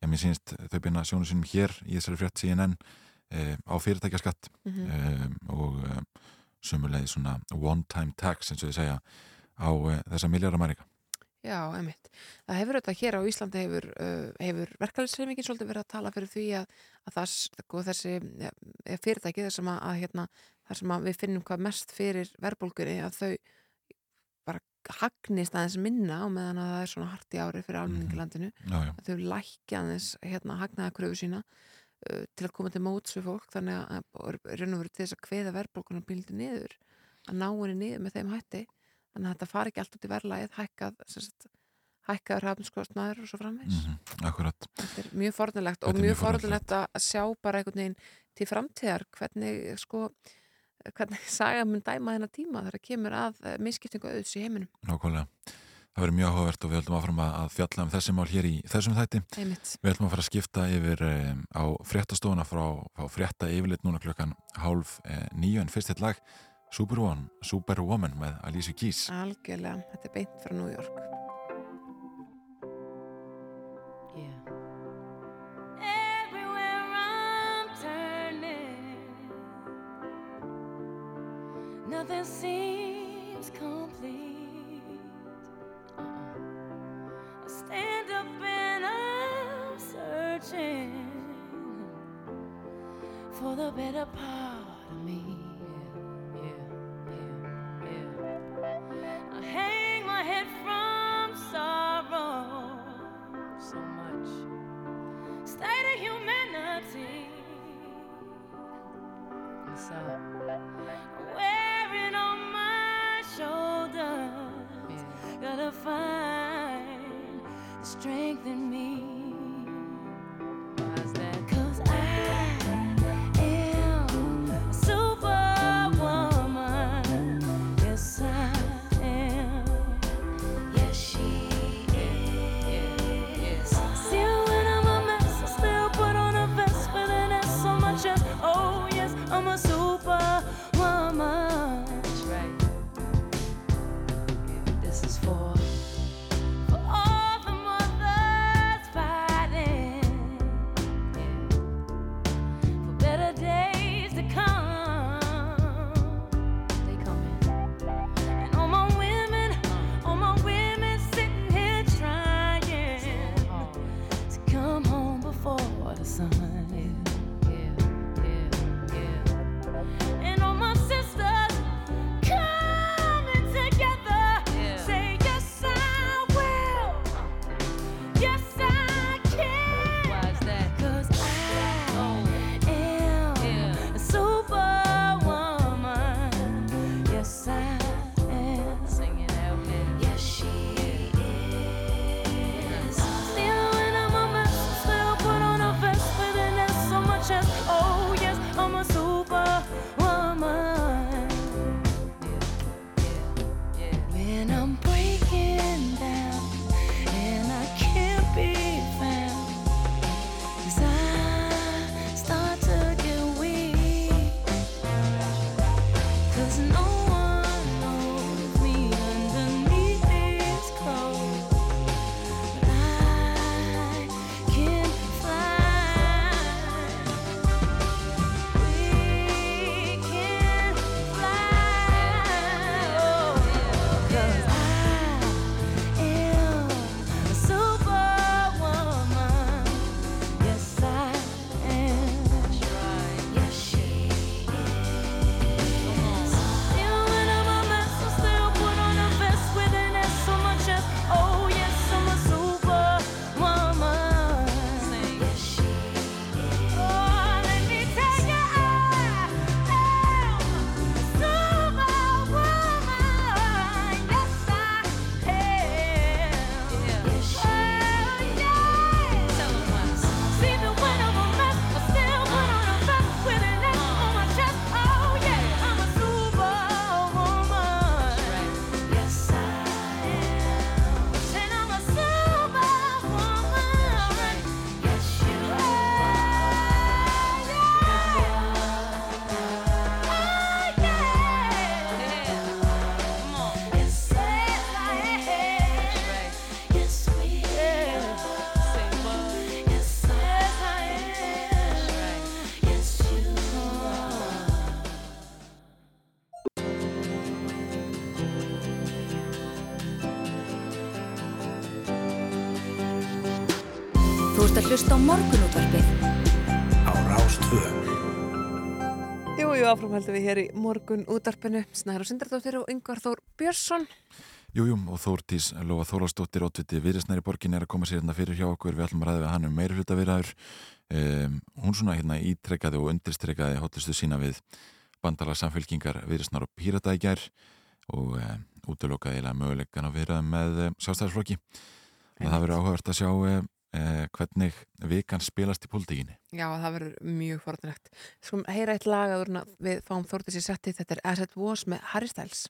já, mér sínst þau byrna sjónu sinum hér í þessari frétt CNN e, á fyrirtækjaskatt Mhm. e, og e, sumulegði svona one time tax eins og þið segja á e, þessa miljardamæringa. Já, einmitt. Það hefur þetta hér á Íslandi hefur, uh, hefur verkefælisreifingin svolítið verið að tala fyrir því að, að það, sko, þessi ja, fyrirtæki þar sem að, að hérna, þar sem að við finnum hvað mest fyrir verðbólgunni að þau hagnist aðeins minna og meðan að það er svona hart í ári fyrir almenningilandinu Já, já. að þau lækja aðeins hérna hagnaða kröfu sína uh, til að koma til móts við fólk þannig að raun og veru til þess að kveða verðbólgunum bíldi niður að ná henni niður með þeim hætti. Þannig að þetta fari ekki allt út í verðlægið hækkað hækkaður hafnskostnaður og svo framvegs Mhm, Akkurat. þetta er mjög Þetta og mjög fornilegt að sjá bara einhvern veginn til framtíðar hvernig sko hvernig saga mun dæma þennan tíma þegar kemur að eh, misskiptingu auðs í heiminum Nákvæmlega. Það verður mjög áhugavert og við höldum áfram að að fjalla um þessi mál hér í þessum þætti. Einmitt. Við höldum að fara að skipta yfir um, á fréttastofuna frá, frá frétta yfirleitt núna klukkan hálf eh, nýju en fyrst eitt lag Superwoman, Superwoman með Alicia Keys. algjörlega, þetta er beint frá New York for the better part of me. I hang my head from sorrow. So much state of humanity. What's up? Wearing on my shoulders, gotta find the strength in me. Hlusta á morgunútvarpið. Á Rástvö. Jú, jú, áfram heldum við hér í morgun útarpinu Snæður og Sindardóttir og Yngvar Þór Björnsson. Jújú, jú, og Þórtís Lóa Þóraldsdóttir ótviti viðresnæri borgin er að koma sér hérna fyrir hjá okkur. Við ætlum að ræða við hann um meiri hluta viðræður um, hún svona hérna ítrekkaði og undirstrekkaði hotlistu sína við bandala samfélkingar viðresnar og pírata í gær og um, útlökaði eiginlega möguleikan að viðræða með um, sjálfstæðarsflokki það verður áhugavert að sjá uh, hvernig vikan spilast í pólitíkinni? Já, það verður mjög forðanlegt Skulum heyra eitt lag að við fáum Þórtís í setti Þetta. Er As It Was með Harry Styles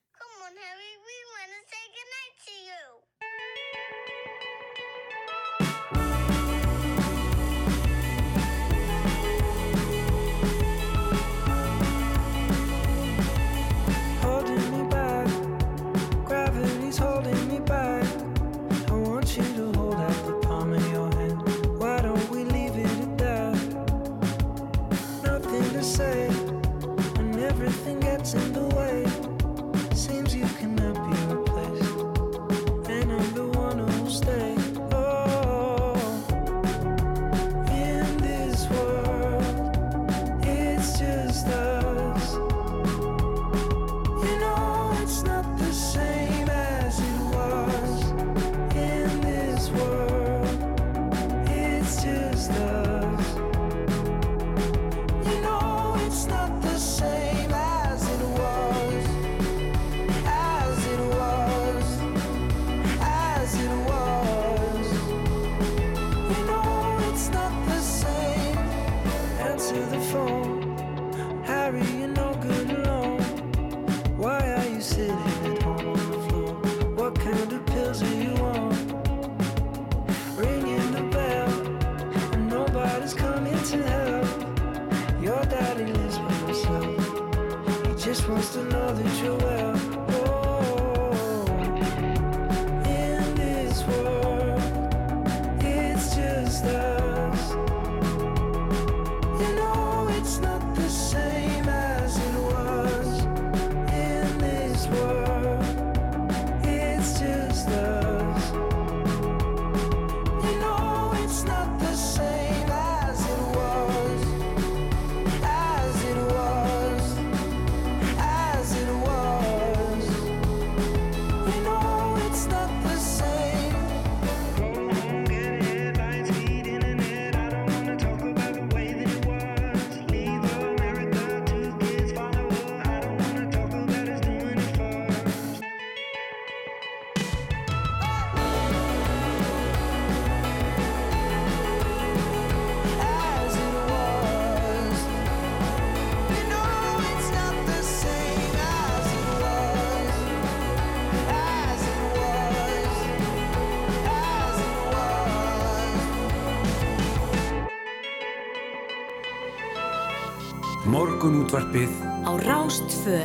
was. Morgun útvarpið á Rástfö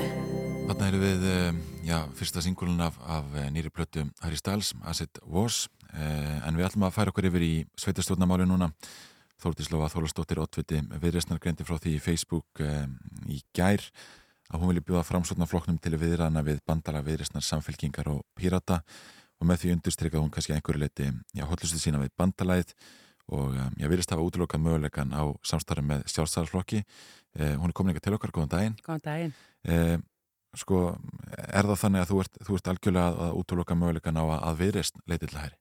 Þarna erum við, eh, já, fyrsta singulun af, af eh, nýri plötu Harry Styles, As It Was, eh, en við ætlum að færa okkur yfir í sveitastjórnamáli núna. Þórtíslófa Þólastóttir Ottviti viðreistnar greindi frá því í Facebook í gær að hún vilja bjóða framsóknarflokknum til viðræðana við bandala viðreistnar samfélkingar og pírata og með því undirstrykkað hún kannski einhverju leiti, já, hotlustu sína við bandalæð og ég virðist hafa útlokað möguleikan á samstarfi með sjálfstæðarflokki. Eh, hún er komin eitthvað til okkar, góðan daginn. Góðan daginn. Eh, sko, er það þannig að þú ert, þú ert algjörlega að útloka möguleikan á að, viðreist leitið til hæri?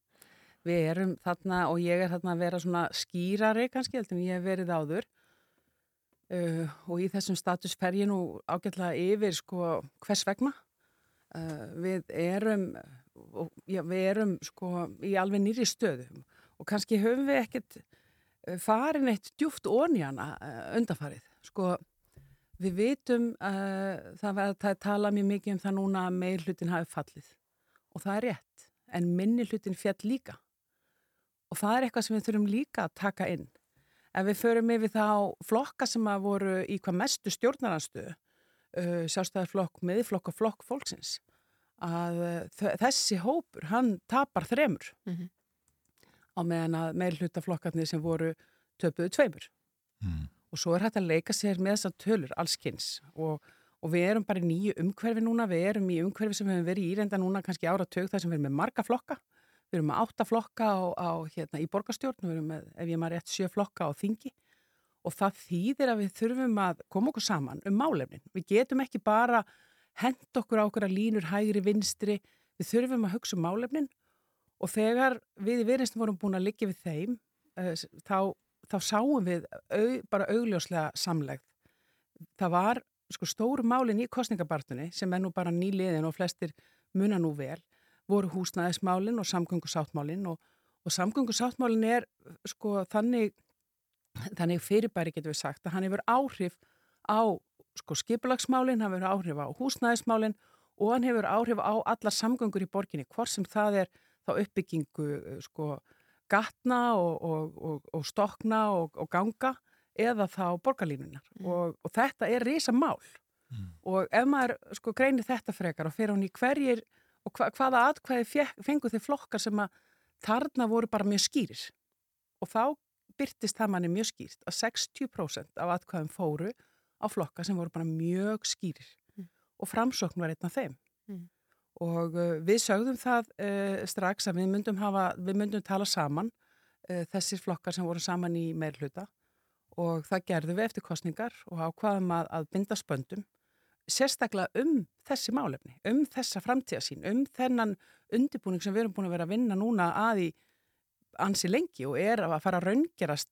Við erum þarna og ég er þarna að vera svona skýrari kannski heldur en ég hef verið áður uh, og í þessum status fer ég nú ágætlega yfir sko hvers vegna. Uh, við erum, og, já, við erum sko í alveg nýri stöðu og kannski höfum við ekkert uh, farin eitt djúft ónjana uh, undanfarið. Sko við vitum uh, það var að tala mjög mikið um það núna að meir hlutin hafi fallið og það er rétt en minni hlutin fjall líka og það er eitthvað sem við þurfum líka að taka inn. Ef við förum yfir þá flokka sem að voru í hvað mestu stjórnaranstöðu, uh, sjálfstæðarflokk, miðflokk og flokk fólksins, að uh, þessi hópur, hann tapar þremur mm -hmm. á meðan að meðlutaflokkarnir sem voru töpuðu tveimur. Mm. Og svo er hægt að leika sér með þessar tölur allskynns og, og við erum bara í nýju umhverfi núna, við erum í umhverfi sem við hefum verið í reynda núna kannski ára tög þar sem við erum með marga flokka. Við erum með átta flokka á, á, hérna, í borgarstjórn, við erum með, ef ég maður rétt, sjö flokka á þingi. Og það þýðir að við þurfum að koma okkur saman um málefnin. Við getum ekki bara hend okkur á okkur að línur hægri vinstri, við þurfum að hugsa um málefnin. Og þegar við í viðrinstum vorum búin að liggja við þeim, uh, þá, þá sáum við au, bara augljóslega samlegð. Það var sko stóru málin í kostningabartunni sem er nú bara nýliðin og flestir muna nú vel, voru húsnæðismálin og samgöngusáttmálin og, og samgöngusáttmálin er sko þannig, þannig fyrirbæri getur við sagt að hann hefur áhrif á sko skipulagsmálin, hann hefur áhrif á húsnæðismálin og hann hefur áhrif á alla samgöngur í borginni, hvort sem það er þá uppbyggingu sko gatna og, og, og, og stokna og ganga eða þá borgarlínunar mm. og þetta er risa mál mm. og ef maður sko greinir þetta frekar og fyrir hún í hverjir og hva, hvaða atkvæði fengu þeir flokkar sem að þarna voru bara mjög skýris og þá byrtist það manni mjög skýrt að 60% af atkvæðum fóru á flokka sem voru bara mjög skýrir mm. og framsókn var einn af þeim mm. Og uh, við sögðum það uh, strax að við myndum, hafa, við myndum tala saman uh, þessir flokkar sem voru saman í meirhluta og það gerðum við eftir kostningar og ákvaðum að, að binda spöndum sérstaklega um þessi málefni, um þessa framtíðasín, um þennan undirbúning sem við erum búin að vera að vinna núna að í ansi lengi og er að fara að raungerast,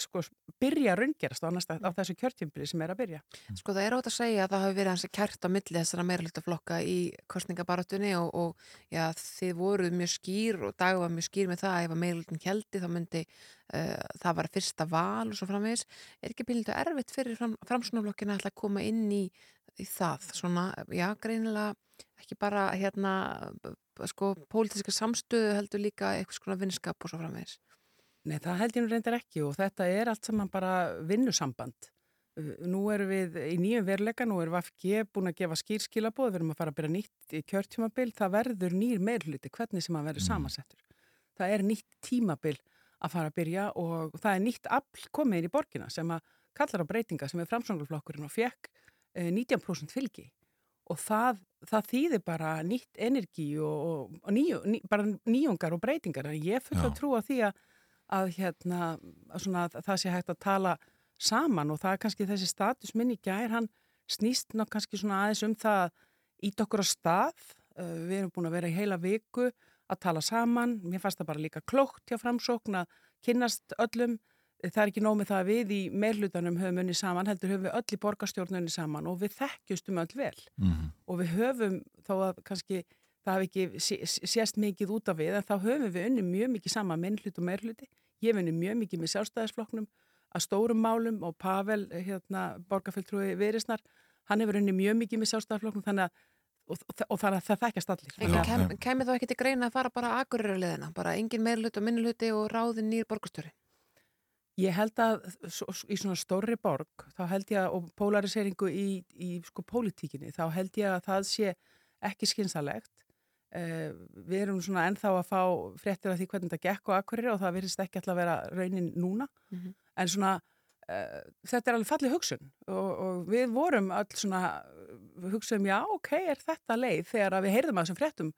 sko, byrja að raungerast á, næsta, á þessu kjörtjumbili sem er að byrja. Sko það er átt að segja að það hafi verið hansi kært á milli þessara meirlutaflokka í kostningabaratunni og, og já, þið voruð mjög skýr og dag var mjög skýr með það að ef að meirlutin keldi þá myndi uh, það var fyrsta val og svo framvegis. Er ekki bílindu erfitt fyrir fram, framsunaflokkina að koma inn í, í það? Svona, já, greinilega ekki bara hérna sko pólitíska samstöðu heldur líka eitthvað svona vinnskap og svo framvegis? Nei, það held ég nú reyndar ekki og þetta er allt saman bara vinnusamband. Nú erum við í nýjum veruleika, nú erum við FG búin að gefa skýrskilabóð, við erum að fara að byrja nýtt í kjörtjumabil, það verður nýr meirluti, hvernig sem að verður mm. samansettur. Það er nýtt tímabil að fara að byrja og það er nýtt afl komið inn í borgina sem að kallar á breytinga sem er framsvöngluflokkurinn og fekk 19% fylgi og það, það þýðir bara nýtt energi og, og nýju, ný, bara nýjungar og breytingar. En ég fullt að trúa því að, að, hérna, að, svona, að það sé hægt að tala saman og það er kannski þessi status minni gær, hann snýst nokk kannski svona aðeins um það ít okkur á stað, við erum búin að vera í heila viku að tala saman, mér fannst það bara líka klókt hjá framsókn að kynnast öllum það er ekki nómið það að við í meirlutanum höfum unni saman, heldur höfum við öll í borgarstjórnunni saman og við þekkjustum öll vel mm -hmm. og við höfum þó að kannski það hef ekki sést mikið út af við en þá höfum við unni mjög mikið saman minnlut og meirluti, ég hef unni mjög mikið með sjálfstæðisflokknum að stórum málum og Pavel, hérna, borgarfjöldtrúi Virisnar, hann hefur unni mjög mikið með sjálfstæðisflokknum þannig að og, og þannig að það þekkjast allir En kem, kemur þá ekki til greina að fara bara aðgururleðina, bara engin meirlut og minnluti og ráðin nýr borgarstjóri? Ég held að í svona stórri borg, þá held ég að, og polariseringu í, í sko pólitíkinni, þá held ég að það sé ekki skynsalegt. Eh, við erum svona ennþá að fá fréttir af því hvernig þetta gekk og akkurir og það virðist ekki alltaf að vera raunin núna. Mm -hmm. En svona, eh, þetta er alveg fallið hugsun og, og við vorum öll svona, hugsaðum já, ok, er þetta leið þegar við heyrðum að þessum fréttum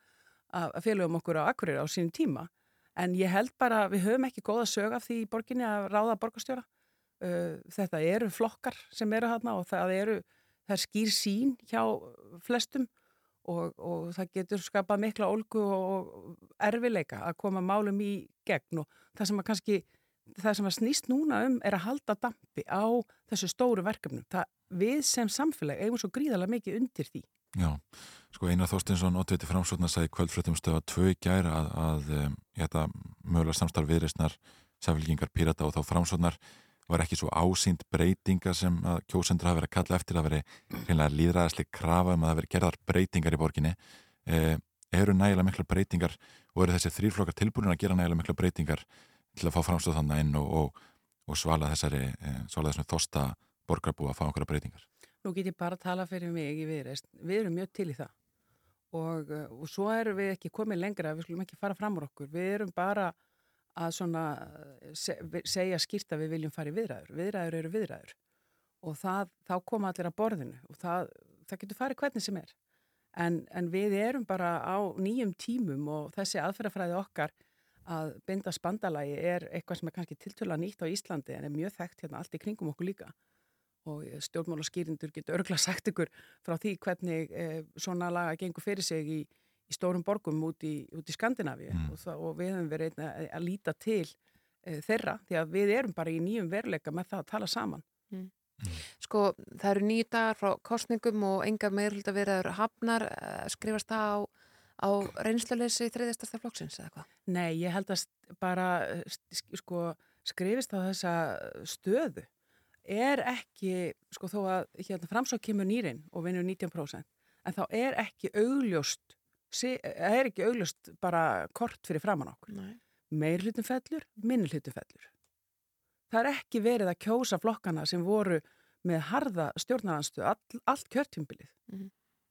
að félagum okkur á akkurir á sínum tíma en ég held bara við höfum ekki góða sög af því í borginni að ráða borgastjóra uh, þetta eru flokkar sem eru hérna og það eru það skýr sín hjá flestum og, og það getur skapað mikla olgu og erfileika að koma málum í gegn. Og það sem að kannski það sem að snýst núna um er að halda dampi á þessu stóru verkefnum. Það við sem samfélag eigum svo gríðarlega mikið undir því Já, sko Einar Þorstinsson, ótviti framsóknar, sagði kvöldfröttum stöða tvö gæra að, að um, þetta mögulega samstarf viðreysnar, sæfylgingar, pírata og þá framsóknar var ekki svo ásýnd breytinga sem að kjósendur hafi verið að kalla eftir að veri hreinlega líðræðislega krafa um að það veri gerðar breytingar í borginni. Eh, eru nægilega mikla breytingar og eru þessi þrýrflokkar tilbúin að gera nægilega mikla breytingar til að fá framstóð þannig inn og, og, og svala þessari, eh, svala þessari þosta borgarbú að fá okkur breytingar? Nú get ég bara að tala fyrir mig í viðreist. Við erum mjög til í það og, uh, og svo erum við ekki komið lengra, við skulum ekki fara fram úr okkur. Við erum bara að svona se, segja skýrt að við viljum fara í viðræður. Viðræður eru viðræður og það, þá koma allir að borðinu og það, það getur farið hvernig sem er. En, en við erum bara á nýjum tímum og þessi aðferðafræði okkar að binda spandalagi er eitthvað sem er kannski tiltöla nýtt á Íslandi en er mjög þekkt hérna allt í kringum okkur líka. Og stjórnmála skýrindur getur örgla sagt ykkur frá því hvernig eh, svona laga gengur fyrir sig í, í stórum borgum út í, út í Skandinavíu Mm. og, og við höfum verið einna að, að líta til eh, þeirra því að við erum bara í nýjum veruleika með það að tala saman. Sko, það eru nýju dagar frá kostningum og engar meirhulda verður hafnar, eh, skrifast það á, á reynsluleysi þriðjastarsta flokksins eða hvað? Nei, ég held að bara eh, sko, skrifist á þessa stöðu er ekki, sko þó að hérna, framsók kemur nýrin og vinnur 19% en þá er ekki augljóst sé- er ekki augljóst bara kort fyrir framann okkur. Nei. Meir hlutum fellur, minni hlutum fellur. Það er ekki verið að kjósa flokkana sem voru með harða stjórnaranstöðu all, allt kjörtjumbilið Mhm.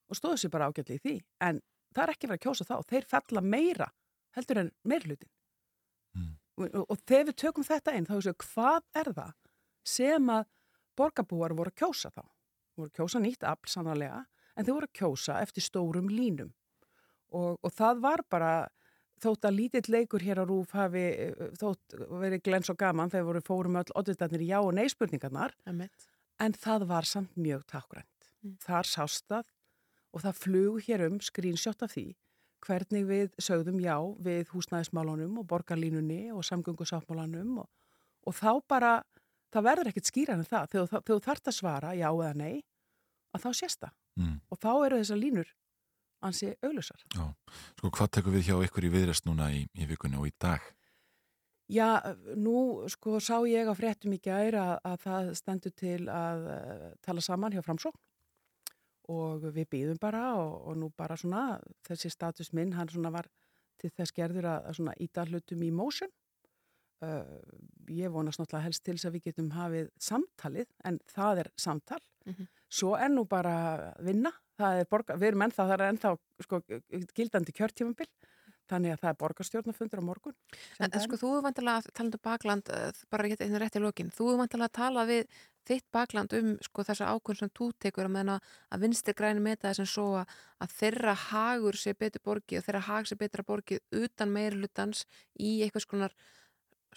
og stóðu sér bara ágætli í því en það er ekki verið að kjósa þá, þeir fella meira heldur en meir hlutin og, og, og þegar við tökum þetta inn þá hvað er það sem að borgarbúar voru að kjósa þá. Voru að kjósa nýtt afl sannarlega en þeir voru að kjósa eftir stórum línum. Og, og það var bara þótt að lítill leikur hér á Rúf hafi þótt verið glens og gaman þegar voru fórum öll odditarnir í já og nei spurningarnar en það var samt mjög takkrænt. Þar sást það og það flug hér um screenshot af því hvernig við sögðum já við húsnæðismálunum og borgarlínunni og samgöngusáttmálanum og, og þá bara, það verður ekkert skýran en það, þegar, þú- þarft að svara já eða nei, að þá sést það Mm. og þá eru þessar línur ansi auðlusar. Já, sko hvað tekur við hjá ykkur í viðrest núna í, í vikunni og í dag? Já, nú sko sá ég á fréttum í gær að, að það stendur til að uh, tala saman hjá framsókn og við býðum bara og, og nú bara svona þessi status minn, hann svona var til þess gerður að, að svona íta hlutum í motion. Uh, ég vonast náttúrulega helst til þess að við getum hafið samtalið, en það er samtal. Mhm. Svo er nú bara vinna, það er borga, við erum ennþá, það er ennþá sko, gildandi kjörtífambil, þannig að það er borgarstjórnafundur á morgun. sem En, en sko, þú er vantilega, talandu bakland, eh, bara hérna einu rétt í lokin, þú er vantilega að tala við þitt bakland um sko þessa ákvörn sem þú tekur að meðan að- að vinstir græni meta þessum svo að, þeirra hagur sé betur borgið og þeirra hag sé betra borgið utan meiri hlutans í eitthvað skonar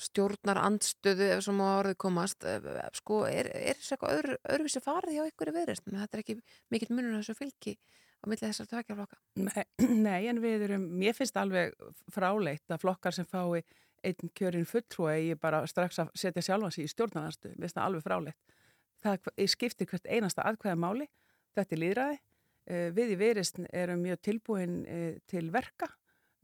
stjórnar andstöðu ef sem á orðið komast eh, sko, er, er þessu eitthvað öðru, öðruvísi farið hjá ykkur í viðreist þetta er ekki mikill munur þessu fylgi á milli þessar tvekjaflokka Nei, nei, en við erum, mér finnst alveg fráleitt að flokkar sem fái einn kjörin fulltrúi eigi bara strax að setja sjálfan sig í stjórnarnastu, mér finnst það alveg fráleitt. Það skiptir hvert einasta aðkvæða máli, þetta er líðræði. Eh, Við í Viðreisn erum mjög tilbúin eh, til verka,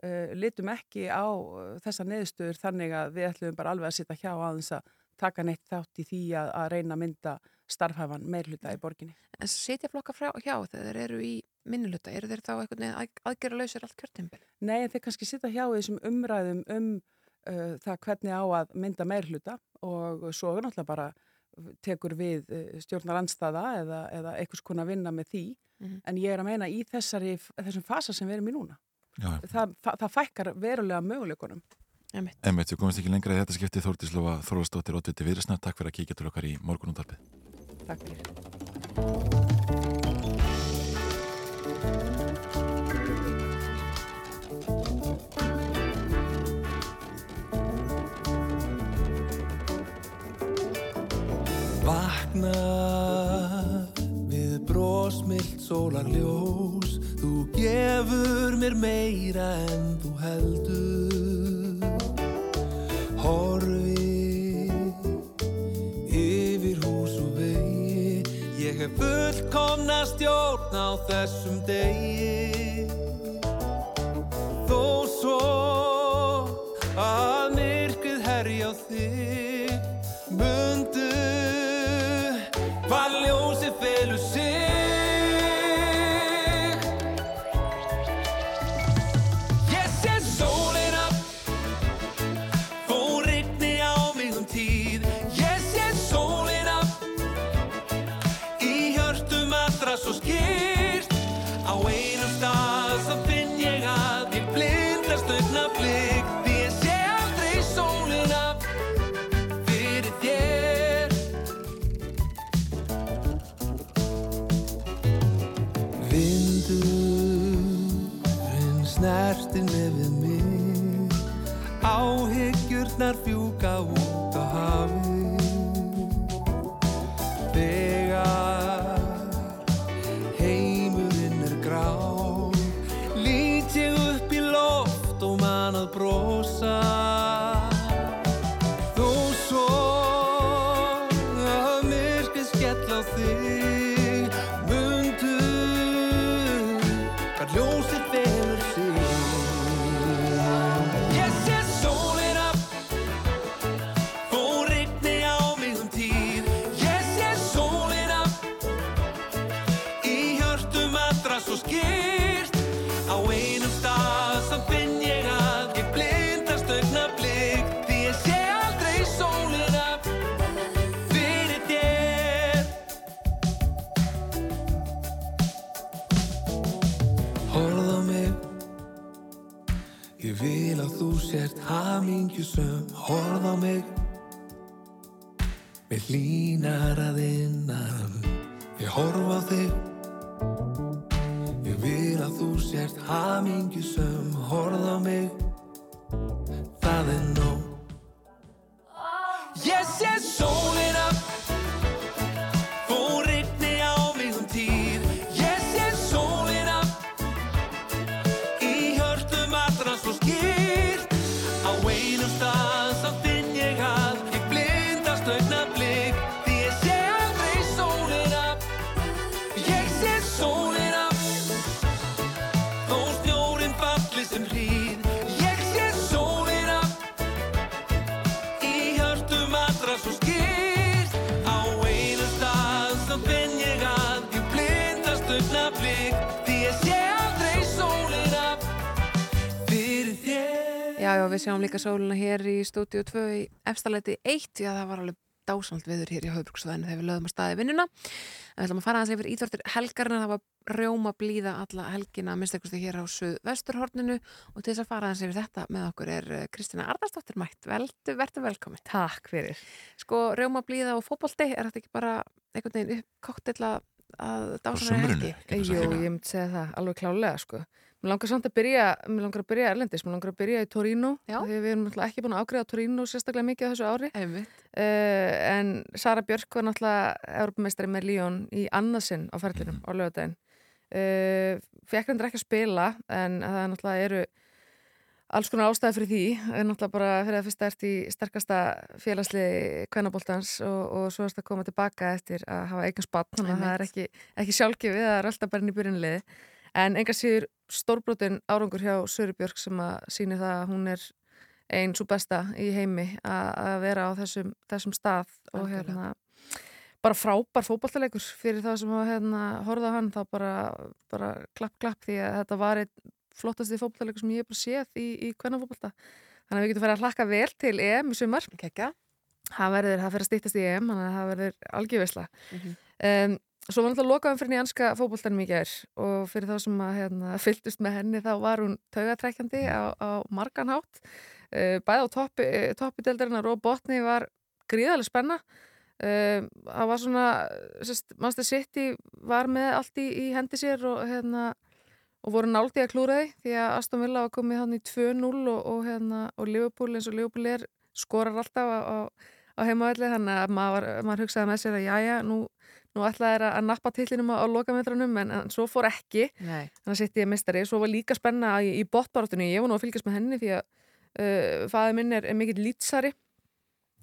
eh, litum ekki á eh, þessar neðstöður þannig að við ætlum bara alveg að sitja hjá aðeins að taka neitt þátt í því að, að reyna að mynda starfhæfan meirhluta í borginni. En setja flokka frá, hjá þegar þeir eru í minniluta, eru þeir þá einhvern veginn að, aðgera lausir allt kjörtimbil? Nei, en þeir kannski sitja hjá þessum umræðum um uh, það hvernig á að mynda meirhluta og svo náttúrulega bara tekur við uh, stjórnar anstaða eða, eða einhvers konar vinna með því Mhm. en ég er að meina í þessari, þessum fasa sem við erum í núna. Það, það, það fækkar verulega möguleikunum. Emmett, við komumst ekki lengra í þetta skipti. Þórtíslófa Þorvaldsdóttir Ótviti Viðresna Takk fyrir að kíkja til okkar í morgunúndarpið Takk fyrir. Vakna við brósmillt sólarljós Þú gefur mér meira en þú heldur. Horfi yfir hús og vegi. Ég hef fullkomna stjórn á þessum degi. Þó svo að myrkrið herja á þig Vindurinn snertir nefið mig. Áhyggjurnar fjúka út á hafið. Þú sért hamingjusum Horð á mig. Mér hlýnar að innan. Ég horf á þig. Ég vil að þú sért hamingjusum Horð á mig við sjáum líka sóluna hér í stúdíu 2 í efstaleiti 1 því að það var alveg dásald viður hér í Hauðbruksvæðinu þegar við lögum að staði vinnuna. En við ætlum að fara aðeins yfir íþvortir helgarna, það var rjóma blíða alla helgina, minnst ekkurstu hér á Suðvesturhorninu og til þess að fara aðeins yfir þetta með okkur er eh, Kristina Ardarsdóttir mætt. Veldu, verðu velkomin. Takk fyrir. Sko, rjóma blíða og fótbolti, er þetta ekki bara einhvern veginn koktell að, að dásana sumrinu, helgi? Jú, ég myndi segja það, alveg klálega sko. Mér langar samt að byrja, mér langar að byrja erlendis, mér langar að byrja í Torino. Því við erum náttúrulega ekki búin að ágreða Torino sérstaklega mikið á þessu ári. Uh, en Sara Björk var náttúrulega Európameistari með Líón í annarsinn á ferðlinum á lögadaginn uh, fekk hendur ekki að spila en það er náttúrulega eru alls konar ástæði fyrir því. Er náttúrulega bara fyrir að fyrsta ert í sterkasta félagsli kvennabóltans og, og svo erst að koma tilbaka eftir að hafa eigin spann þannig að það er ekki, ekki sjálfgefið það er alltaf bara inn í byrjunliði en enga síður stórbrotin árangur hjá Söru Björk sem að síni það að hún er einn svo besta í heimi að vera á þessum, þessum stað og Algjörlega. hérna bara frábær fótballtalegur fyrir það sem að hérna, horfa á hann þá bara, bara klapp klapp því að þetta var einn flottasti fótballtalegur sem ég hef bara séð í, í kvennafótballta þannig að við getum farið að hlakka vel til EM í sumar það verður, það fyrir að stýttast í EM þannig að það verður algjörvisla Mhm. um, svo var náttúrulega lokaðum fyrir nýjanska fótballtanum í gær og fyrir þá sem að hérna, fylgdust með henni þá var hún taugatrækjandi á, á margan hátt. Uh, bæði á toppi, uh, toppi deildarinnar og botni var gríðarlega spenna. Um, það var svona sérst, Master City var með allt í, í hendi sér og hérna og voru náldi að klúra því því að Aston Villa var komið hann í 2-0 og, og, hérna, og Liverpool eins og Liverpool er skorar alltaf á, á, á heimavelli þannig að maður, maður hugsaði með sér að jæja, nú, nú ætlaði þeir að nappa titlinum á, á lokametranum en, en svo fór ekki. Nei. þannig að sitt ég mistari, svo var líka spenna í, í botbarátunni, ég var nú að fylgjast með henni því að uh, fæði minn er, er mikill lýtsari.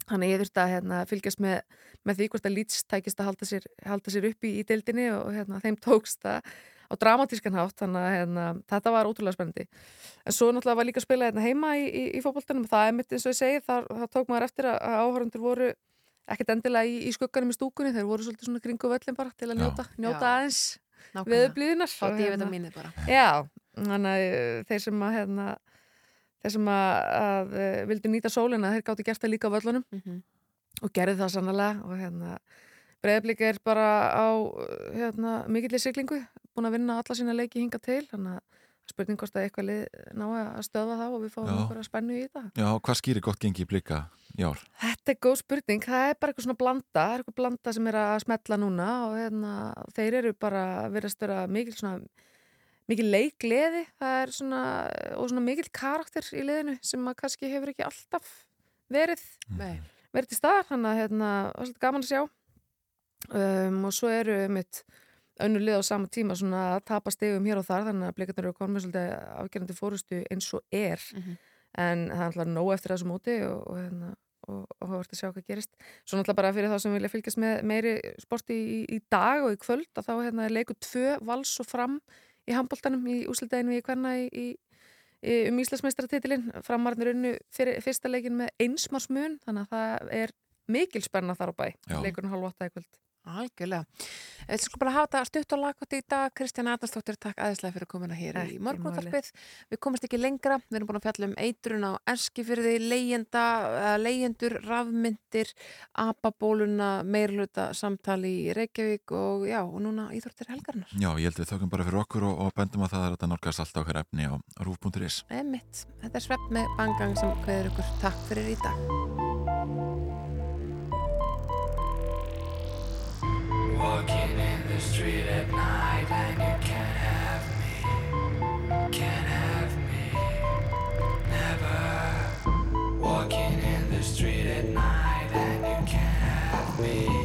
Þannig að ég þurfti að hérna, fylgjast með, með því hvort að lýts tækist að halda sér, halda sér upp í, í deildinni og hérna, þeim tókst það á dramatískan hátt, þannig að hérna, þetta var ótrúlega spennandi. En svo náttúrulega var líka að spila hérna heima í, í, í fótboltanum. Og það er mitt eins og ég segi, þar, þar tók maður eftir að áhörundur voru ekkert endilega í, í skugganum í stúkunni, þeir voru svolítið svona kringu völlin bara til að njóta, njóta Já. aðeins D-vitamínið bara. Já, þannig að uh, þeir sem að hérna, þeir sem að, að uh, vildu nýta sólina, þeir gáttu gert það líka á völlunum Mhm. og gerði það sannlega og hérna Breiðablík er bara á uh, hérna, mikillir siglingu, búin að vinna alla sína leiki hinga til, þannig að spurning hvort að eitthvað lið ná að stöða það og við fáum einhverja spennu í þetta. Já, hvað skýrir gott gengi í blika í ár? Þetta er góð spurning, það er bara eitthvað svona blanda, það er eitthvað blanda sem er að smetla núna og hérna, þeir eru bara, verðast vera mikil svona mikil leikleði það er svona, og svona mikil karakter í liðinu sem að kannski hefur ekki alltaf verið Mhm. verið til staðar, þannig að hérna, það svolítið gaman að sjá um, og svo eru mitt önnur lið á sama tíma svona að tapa stegum hér og þar þannig að blikarnir eru konum með svolítið afgerandi fórustu eins og er. Mhm. en það er alltaf nóg eftir þessu móti og, og, hérna, og, og það vart að sjá hvað gerist. Svo náttúrulega bara fyrir þá sem vilja fylgjast með meiri sporti í, í dag og í kvöld að þá hérna, er leikur tvö vals og fram í handbóltanum í úsildeginu í hverna í, í, í, um Íslandsmeistaratitilinn. Framarnir unnu fyrir, fyrsta leikin með einsmarsmun þannig að það er mikil spenna þar á bæ leikurinn halv åtta í kvöld Algjörlega. Við skulum bara hafa þetta stutt og lagkvæmt í dag. Kristján Adnarsdóttir, takk aðeinslega fyrir komuna hér Ekki í morgunúttarpið. Við komumst ekki lengra. Við erum búin að fjalla um eitrun á eskifyrði, leyenda, eh, leyendur, rafmyndir, apabóluna, meirluta samtali í Reykjavík og já, og núna íþórtir helgarnar. Já, ég held við þökkum bara fyrir okkur og, og bendum að það er að nálgast allt okkar efni á rúf.is. Emitt, þetta er svepp með bangang sem hverður ykkur takk fyrir í dag. Walking in the street at night and you can't have me, can't have me, never. Walking in the street at night and you can't have me,